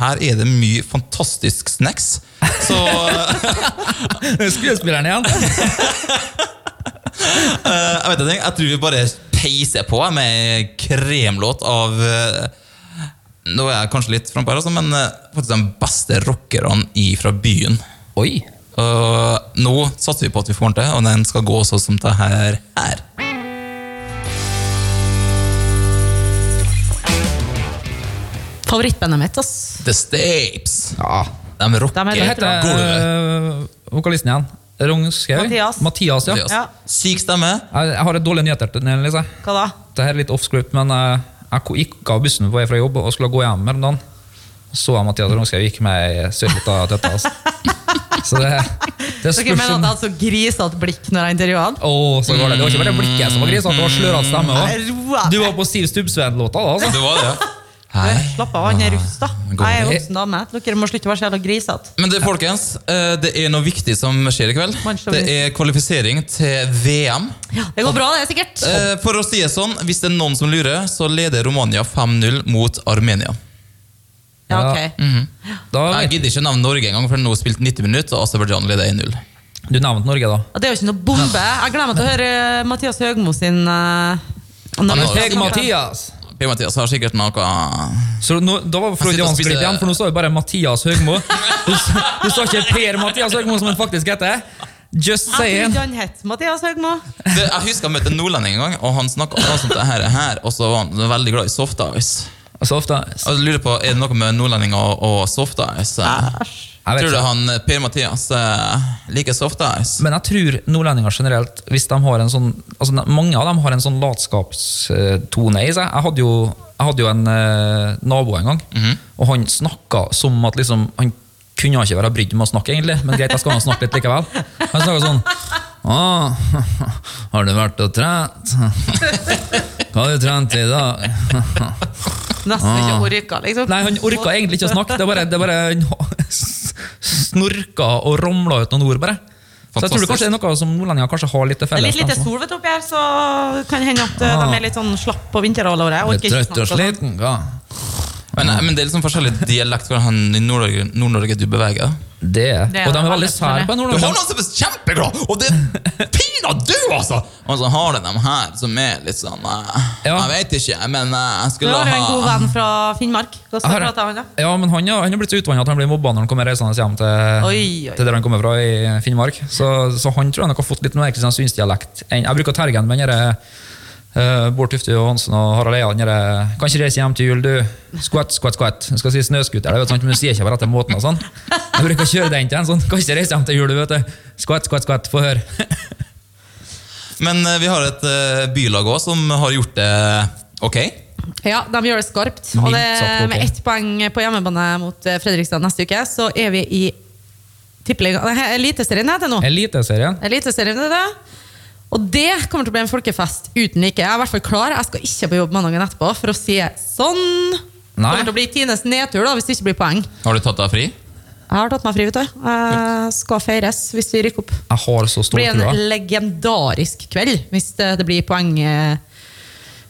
her er det mye fantastisk snacks. Så Skuespilleren igjen. eh, jeg vet ikke, jeg tror vi bare peiser på med kremlåt av eh, Nå er jeg kanskje litt frampå her, altså, men eh, faktisk de beste rockerne i- fra byen. Oi. Og nå satser vi på at vi får den til, og den skal gå sånn som det her. her. Favorittbandet mitt, ass. The Stapes. Ja. De rocker. De er heter gulvet. øh, vokalisten igjen? Rongskau? Mathias. Mathias, ja. Mathias. Ja. Syk stemme. Jeg, jeg har et dårlig nyheter til den, Lise. Hva da? Det er litt off-script, men øh, jeg gikk av bussen på vei fra jobb og skulle gå hjem her om dagen. Så jeg Mathias Rongskau gikk med ei søt lita tøtte. Altså. Så det, det Dere mener at han jeg hadde så grisete blikk når jeg intervjuet han? Oh, så var det. Det var ikke bare blikket som var grisete, det var slørete stemme òg. Du var på Siv Stubbsveen-låta, da? altså. Det var det, Du, Slapp av, han er russ, da. Jeg er voksen dame. Dere må slutte å være så jævla grisete. Men det, folkens, eh, det er noe viktig som skjer i kveld. Det er kvalifisering til VM. Ja, det går bra, det er sikkert. Eh, For å si det sånn, hvis det er noen som lurer, så leder Romania 5-0 mot Armenia. Ja, ok. Da Jeg gidder ikke nevne Norge engang, for nå har spilt 90 minutter, og Aserbajdsjan leder 1-0. du nevnte Norge, da. Det er jo ikke noe bombe. Jeg gleder meg til å høre Mathias Høgmo sin uh, har- Peg Mathias! Har sikkert noe Så nå, da var Freudiansk glipp igjen, for nå står jo bare Mathias Høgmo. Du, du sa ikke Per Mathias Høgmo, som han faktisk heter. Just Jeg trodde saying. han het Mathias Høgmo. det, Jeg husker jeg møtte en nordlending en gang, og han snakka om det her, her og så var han veldig glad i soft ice. Soft ofte. Jeg lurer på, Er det noe med nordlendinger og, og soft ice? Æsj. Jeg vet Tror du han eh, Per-Mathias eh, liker soft ice? Men jeg tror nordlendinger generelt, hvis de har en sånn altså Mange av dem har en sånn latskapstone i seg. Jeg hadde jo, jeg hadde jo en eh, nabo en gang, og han snakka som at liksom Han kunne ikke være brydd med å snakke, egentlig, men greit, jeg skal snakke litt likevel. Han snakka sånn Å, har du vært og trent? Hva har du trent i dag? Nesten ikke orka, liksom. Nei, han orka egentlig ikke å snakke. Det er bare, det er bare snorka og ramla ut noen ord, bare. Så jeg tror det kanskje er noe som nordlendinger kanskje har litt felles. litt lite sol vet du, oppi her, så kan det hende at uh, de er litt sånn slapp på vinterhalvåret. Trøtt og sånn. sliten. Ja. Men, men det er liksom forskjellig dialekt hvordan han i Nord-Norge Nord du beveger deg. Det. Det er Og de er veldig sære på Du har noen som er kjempeglad, og det er pinadø du, altså! Og så har du dem her som er litt sånn uh, Ja. Jeg vet ikke, men uh, jeg skulle Du skulle har jo en god venn fra Finnmark. Her- han? Ja, men han, han er blitt så utvannet at han blir mobba når han kommer reisende hjem til, Oi, oi. til der han kommer fra i Finnmark. Så, så han tror jeg nok har fått litt mer kristiansundsdialekt. enn- Jeg bruker tergen med den derre uh, Bård Tufte Johansen og Harald Eia. derre, Kan ikke reise hjem til jul, du. Skvett, skvett, skvett. Jeg skal si snøscooter, det vet du, sant, men du sier ikke på rette måten. og sånn. Jeg bruker å kjøre den til en sånn. Kan ikke reise hjem til jul, du, vet du. Skvett, skvett, skvett. Få høre. Men eh, vi har et eh, bylag òg som har gjort det ok. Ja, de gjør det skarpt. Og det, med ett poeng på hjemmebane mot eh, Fredrikstad neste uke, så er vi i tippeliga- Eliteserien heter det nå. Eliteserien. Eliteserien er det. Og det kommer til å bli en folkefest uten like. Jeg er i hvert fall klar. Jeg skal ikke på jobb mandagen etterpå for å si sånn. Det kommer til å bli Tines nedtur da, hvis det ikke blir poeng. Har du tatt deg fri? Jeg har tatt meg fri, vet du. Jeg skal feires hvis vi rykker opp. Jeg har så stor Det blir en trua. legendarisk kveld hvis det, det blir poeng. eh,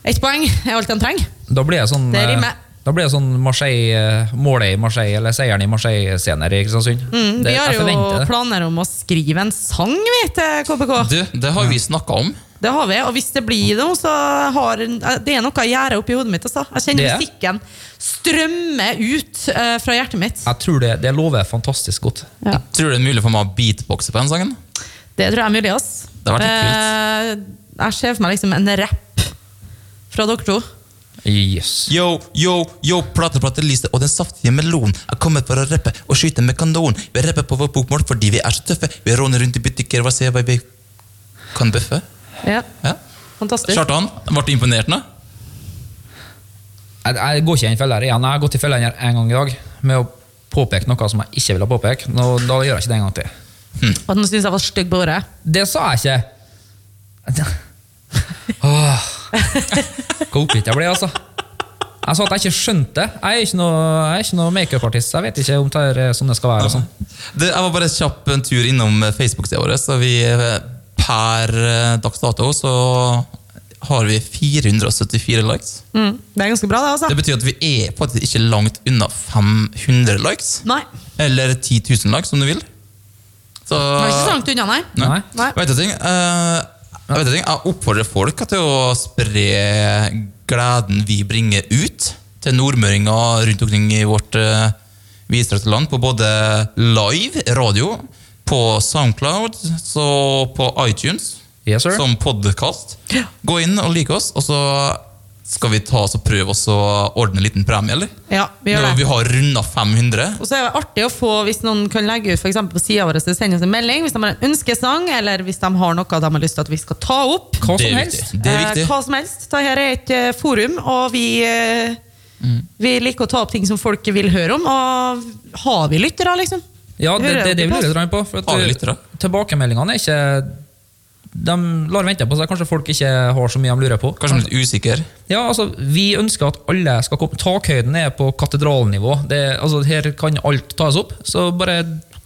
Ett poeng er alt en trenger. Da blir jeg sånn Det eh, rimer. Da blir det sånn Marseille, eh, målet i Marseille, eller seieren i Marseille-scener i Kristiansund. Mm, vi har jo planer om å skrive en sang vi, til KBK. Du, det har vi snakka om. Det har vi, og hvis det blir noe, så har det er noe gjøre oppi hodet mitt. Altså. Jeg kjenner Det er. musikken strømme ut uh, fra hjertet mitt. Jeg tror det, det lover fantastisk godt. Ja. Tror du det er mulig for meg å beatboxe på den sangen? Det tror jeg er mulig. Ass. Det har vært litt Uh, jeg ser for meg liksom en rapp fra dere to. Yes. Yo, yo, yo, plate, plate, lyset og den saftige melonen er kommet for å rappe og skyte med kanon. Vi rapper på vårt bokmål fordi vi er så tøffe. Vi råner rundt i butikker, hva sier vi? Kan bøffe? Ja. Ja. Fantastisk. Kjartan, ble du imponert nå? Jeg, jeg går ikke i den fella her igjen. Jeg har gått i fella en gang i dag med å påpeke noe som jeg ikke ville påpeke. Nå, da gjør jeg ikke det en gang til. Og at han syntes jeg var stygg på håret. Det sa jeg ikke! Hvor oppgitt jeg ble, altså. Jeg sa at jeg ikke skjønte det. Jeg er ikke noe, noe makeupartist, jeg vet ikke om det er sånn det skal være. og sånn. Det, jeg var bare kjapp en tur innom Facebook-sida vår, så vi per eh, dags dato så har vi 474 likes. Mm, det er ganske bra, det, altså. Det betyr at vi er faktisk ikke langt unna 500 likes. Nei. Eller 10 000 likes, om du vil. Så Det er ikke så langt unna, nei. Nei. Nei. Vet du ting? Eh, jeg, vet ikke, jeg oppfordrer folk til å spre gleden vi bringer ut til nordmøringer rundt omkring i vårt uh, vidstrakte land, på både live radio, på Soundcloud, så på iTunes, Yes, som podkast. Gå inn og like oss, og så skal vi ta oss og prøve oss å ordne en liten premie, eller? Ja, vi gjør det. Når vi har runda 500. Og så er det artig å få, hvis noen kan legge ut for eksempel på sida vår, så send oss en melding hvis de har en ønskesang, eller hvis de har noe de har lyst til at vi skal ta opp. Hva Det som er helst. viktig. Det er viktig. Eh, hva som helst. Dette er et eh, forum, og vi, eh, Mm. vi liker å ta opp ting som folk vil høre om. Og har vi lyttere, liksom? Ja, det, det, det, det vil jeg på på. For at, vi tilbakemeldingene er ikke De lar vente på seg. Kanskje folk ikke har så mye de lurer på. Kanskje de litt usikre? Ja, altså, Vi ønsker at alle skal komme. Takhøyden er på katedralnivå. Det, altså, her kan alt tas opp. Så bare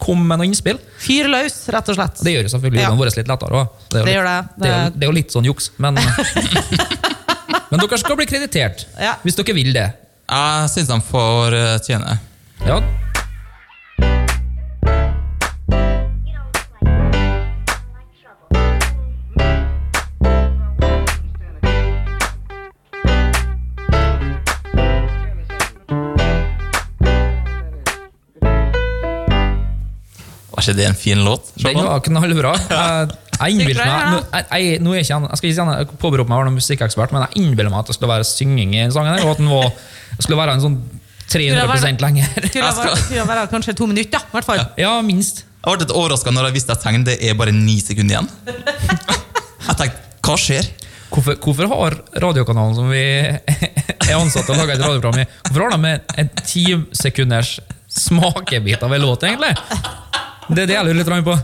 kom med noen innspill. Fyr løs, rett og slett. Det gjør jo selvfølgelig Ja. livet vårt litt lettere. også. Det, er Det litt- gjør det. Det, er, jo- Det- det er jo litt sånn juks, men Men dere skal bli kreditert, Ja. hvis dere vil det. Jeg syns de får eh, tjene. Ja, ikke det en fin låt? Den var knallbra. Jeg, jeg meg jeg, jeg, nå er ikke jeg skal ikke si han meg å være noen musikkekspert, men jeg innbiller meg at det skulle være synging i sangen, her, og at den var, skulle være en sånn 300 lenger. Skulle være, kanskje to minutter, i hvert fall. Ja, minst. Jeg ble litt overraska når jeg visste at sangen det er bare ni sekunder igjen. Jeg tenkte, hva skjer? Hvorfor, hvorfor har radiokanalen som vi er ansatt til å lage et radioprogram i, hvorfor har de en- en ti sekunders smakebit av en låt, egentlig? Det er det jeg lurer litt på.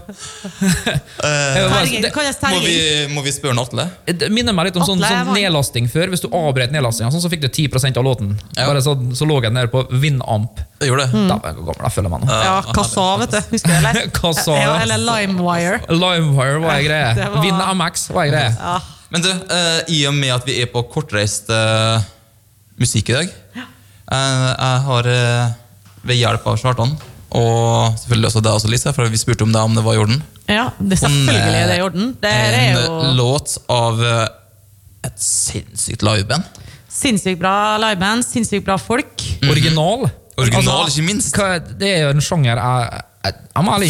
Jeg Terging, det- kan jeg Må vi, terging? må vi spørre en Atle? Det minner meg litt om sånn, Atle sånn var- nedlasting før. Hvis du avbrøt nedlastinga, sånn, så fikk du 10 av låten. Ja. Bare så, så lå jeg nede på Winamp. Jeg gjorde det. Mm. Da er jeg gammel, jeg føler meg nå. Ja, Kassa, vet du. Husker du, eller? Kassa, ja, ja. eller Limewire. Limewire var ei greie. Det var- var ei greie. Ja. Men du, eh, i og med at vi er på kortreist eh, musikk i dag eh, Jeg har eh, ved hjelp av Kjartan, og selvfølgelig også deg også, Lise, for vi spurte om deg om det var i orden. ja, det selvfølgelig er det i orden. Det er En jo låt av eh, et sinnssykt liveband. sinnssykt bra liveband, sinnssykt bra folk. Original. Original, ikke minst. hva, det er jo en sjanger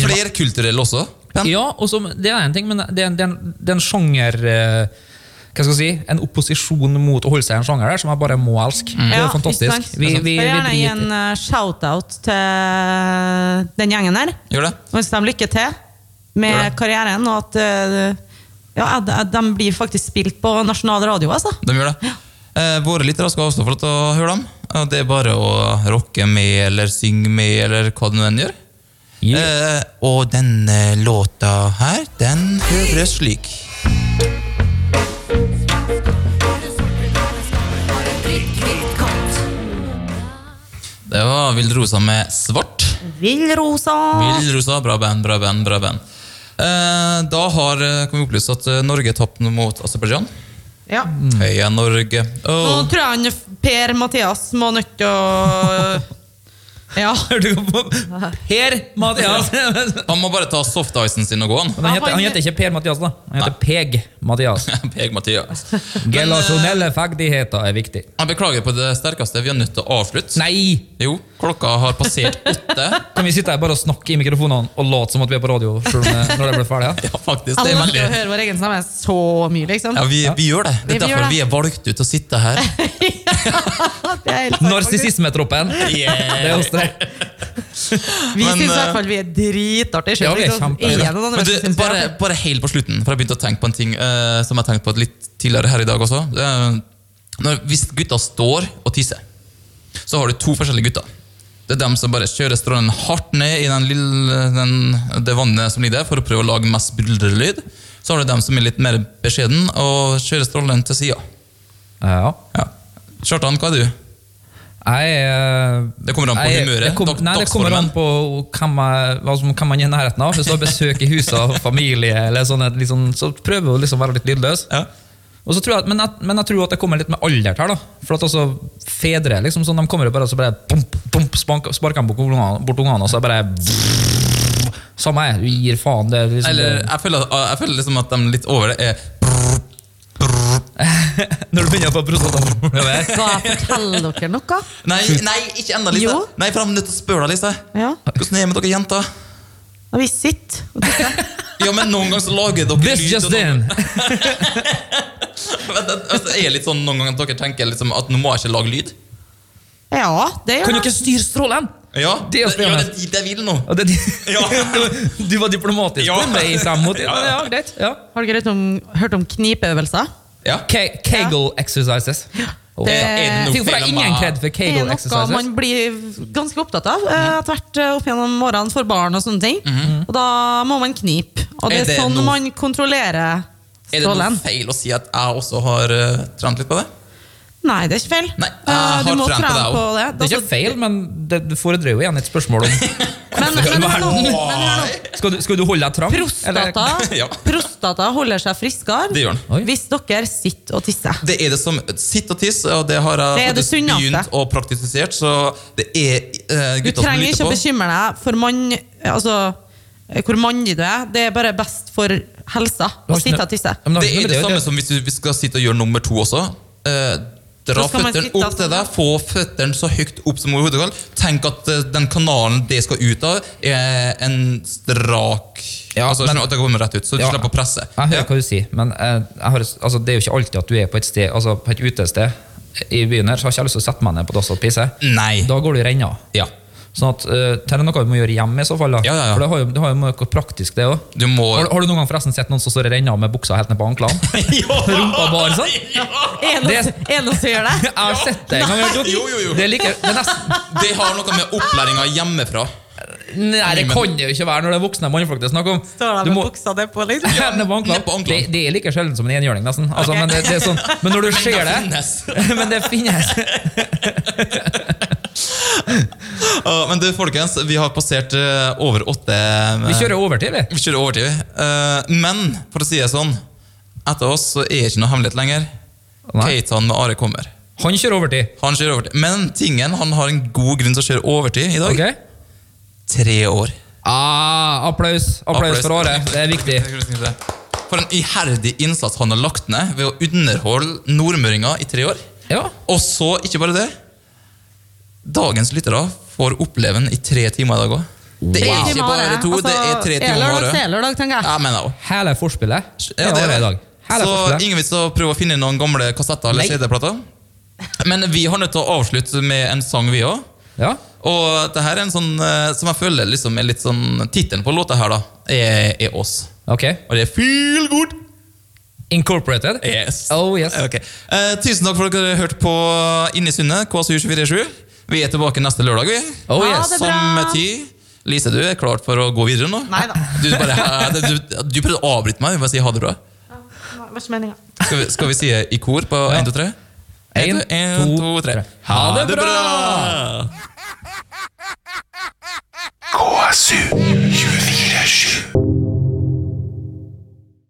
Flerkulturell også. Pen. Ja, også, det er en ting, men det er, en- det er, en, det er en sjanger eh, Hva skal jeg si? En opposisjon mot å holde seg i en sjanger der som jeg bare må elske. Det er Ja, fantastisk. Vi, vi, vi gjerne gi en eh, shout-out til den gjengen der. Gjør det? Og ønske dem lykke til med karrieren, og at, eh, ja, de blir faktisk spilt på nasjonal radio. Altså. De gjør det. Eh, våre lyttere skal også få lov til å høre dem. Det er bare å rocke med eller synge med, eller hva det nå enn gjør. Yeah. Eh, og denne låta her, den høres slik. Det var Vill Rosa med Svart. Villrosa! Vill Rosa, bra band, bra band, bra band. Eh, da har eh, kan vi opplyse at eh, Norge tapte mot Aserbajdsjan. Ja. Heia Norge. Nå tror jeg han Per-Mathias må nødt til å Ja. Hørte du på Per Mathias! Han må bare ta softicen sin og gå, han. Men han heter, han heter ikke Per Mathias, da. Han heter Peg Mathias. Peg Mathias. Gelasjonelle ferdigheter er viktig. Jeg beklager på det sterkeste. Vi er nødt til å avslutte. Nei! Jo, klokka har passert åtte. Kan vi sitte her bare og snakke i mikrofonene og late som at vi er på radio selv om det- når det blir ferdig? Ja? Ja, faktisk. Det Alle er veldig... høre vår egen stemme så mye, liksom. Ja, vi, vi gjør det. Det er derfor det. vi er valgt ut til å sitte her. ja. Narsissismetroppen! Det er oss tre. Vi syns i eh, hvert fall vi er dritartige. Ja, vi er bare, bare helt på slutten, for jeg begynte å tenke på en ting uh, som jeg tenkte på litt tidligere her i dag også. Er, når, hvis gutta står og tisser, så har du to forskjellige gutter. Det er dem som bare kjører strålen hardt ned i den lille, den, det vannet som ligger der, for å prøve å lage mest buldrelyd. Så har du dem som er litt mer beskjeden og kjører strålen til sida. Ja. Ja. Kjartan, hva er du? Jeg er Det kommer an på jeg- humøret, Det, kom, nei, det kommer an på hvem som- hvem man er i nærheten av. Hvis du har besøk i huset av familie, eller sånne, liksom, sånn, så prøver du liksom å være litt lydløs. Ja. Og så tror jeg, men, jeg, men jeg tror at det kommer litt med alder her. da For at altså, Fedre liksom sånn, de kommer bare og så bare spank- sparker bort ungene, og så bare Samme er, du gir faen. Det liksom, Eller jeg føler, jeg føler liksom at de litt over det. er Når du begynner å få prostataproblemer. Skal jeg fortelle dere noe? Nei, nei ikke ennå, Lise. Jo. Nei, for jeg er nødt til å spørre deg, Lise. Ja. Hvordan er det med dere jenter? Vi sitter og tisser. Ja, men Noen ganger så lager dere This lyd. just in! Men det- altså, er det litt sånn noen ganger at dere tenker liksom at nå må jeg ikke lage lyd? Ja, det Kan du gjør ikke styre strålen? Ja, Det er ja, det jeg vil nå. Ja, det, Ja. du var diplomatisk Ja. på meg mot. Ja, ja. Ja, greit. Ja. Har dere hørt om, hørt om knipeøvelser? Ja. Ke- Kegel exercises. Oh. Det- Er for det er ingen for Det er noe man blir ganske opptatt av eh, etter hvert eh, opp gjennom årene for barn og sånne ting. Og da må man knipe. Og det Er er, det sånn noe- man kontrollerer Er det noe feil å si at jeg også har uh, trent litt på det? Nei, det er ikke feil. Nei, jeg har du må trent på det på det. Det er Altså, ikke feil, men det, du fordrer jo igjen et spørsmål om Men, men, hør nå, men hør nå. Skal du, skal du holde deg trang? Prostata, Ja. prostata holder seg friskere Det gjør den. Hvis dere sitter og tisser. Det er det som Sitt og tiss, og det har jeg Det er det faktisk sunneste. begynt å praktisere. Så det er uh, Du gutta som trenger lytter ikke å på. bekymre deg for mann, altså, eh, hvor mandig du er. Det er bare best for helsa å sitte og tisse. Ja, men Det er det samme som hvis du skal sitte og gjøre nummer to også. Eh, dra føttene opp til sånn. deg, få føttene så høyt opp som overhodet kan. Tenk at eh, den kanalen det skal ut av, er en strak Ja, altså, men- at det kommer rett ut, så du Ja. slipper å presse. Jeg hører Ja. hva du sier, men eh, jeg har, altså, det er jo ikke alltid at du er på et sted, altså på et utested i byen her, så har ikke jeg lyst til å sette meg ned på dass og pisse. Da går du i renna. Ja. Sånn at, uh, det er noe du må gjøre hjemme i så fall. da. Ja, ja, ja. For det har jo, det har jo noe praktisk, det òg. Må Har, har du noen gang forresten sett noen som står og renner med buksa helt ned på anklene? Rumpa bare sånn? Det noe som gjør det? Jeg har sett det en gang. Jo, jo, jo. Det like, det nesten Det har noe med opplæringa hjemmefra. Nei, det kan det jo ikke være når det er voksne mannfolk det er snakk om. Står Du der må- med buksa nedpå, liksom? Ja, ned på. Det, det er like sjelden som en enhjørning, nesten. Altså, okay. men, det, det er sånn, men når du ser det finnes. Men det finnes. Men du, folkens, vi har passert eh, over åtte Vi kjører overtid, vi. Vi kjører overtid. vi. Eh, men for å si det sånn, etter oss så er det ikke noe hemmelighet lenger. Keitan med Are kommer. Han kjører overtid. Han kjører overtid. Men tingen, han har en god grunn til å kjøre overtid i dag. Ok? Tre år. Ah, applaus. applaus for Are. Det er viktig. For en iherdig innsats han har lagt ned ved å underholde nordmøringer i tre år. Ja. Og så, ikke bare det Dagens lyttere får oppleve den i tre timer i dag òg. Det er ikke bare to, to, det er Altså, tre er timer lørdag, dag, så er tenker jeg. Ja, men da. Hele forspillet er det er i dag. Hele Så forspillet. ingen vits å prøve å finne noen gamle kassetter eller. CD-plater. Men vi har nødt til å avslutte med en sang, vi òg. Ja. Og det her er en sånn eh, som jeg føler liksom er litt sånn Tittelen på låta her da er, er oss. Okay. Og det er Feel Good. Incorporated? Yes. Oh, yes. Okay. Eh, tusen takk for at dere har hørt på Inni Sundet, KSU247. Vi er tilbake neste lørdag, vi. Oh, yes. bra. Samme tid. Lise, du er klar for å gå videre nå? Neida. Du, bare, du, du prøvde å avbryte meg. Vi bare si ha det bra. Ja, var ikke meningen. Skal vi, skal vi si det i kor på 1, 2, 3? Én, 1, to, 2, 3. tre. Ha det bra! KSU 247.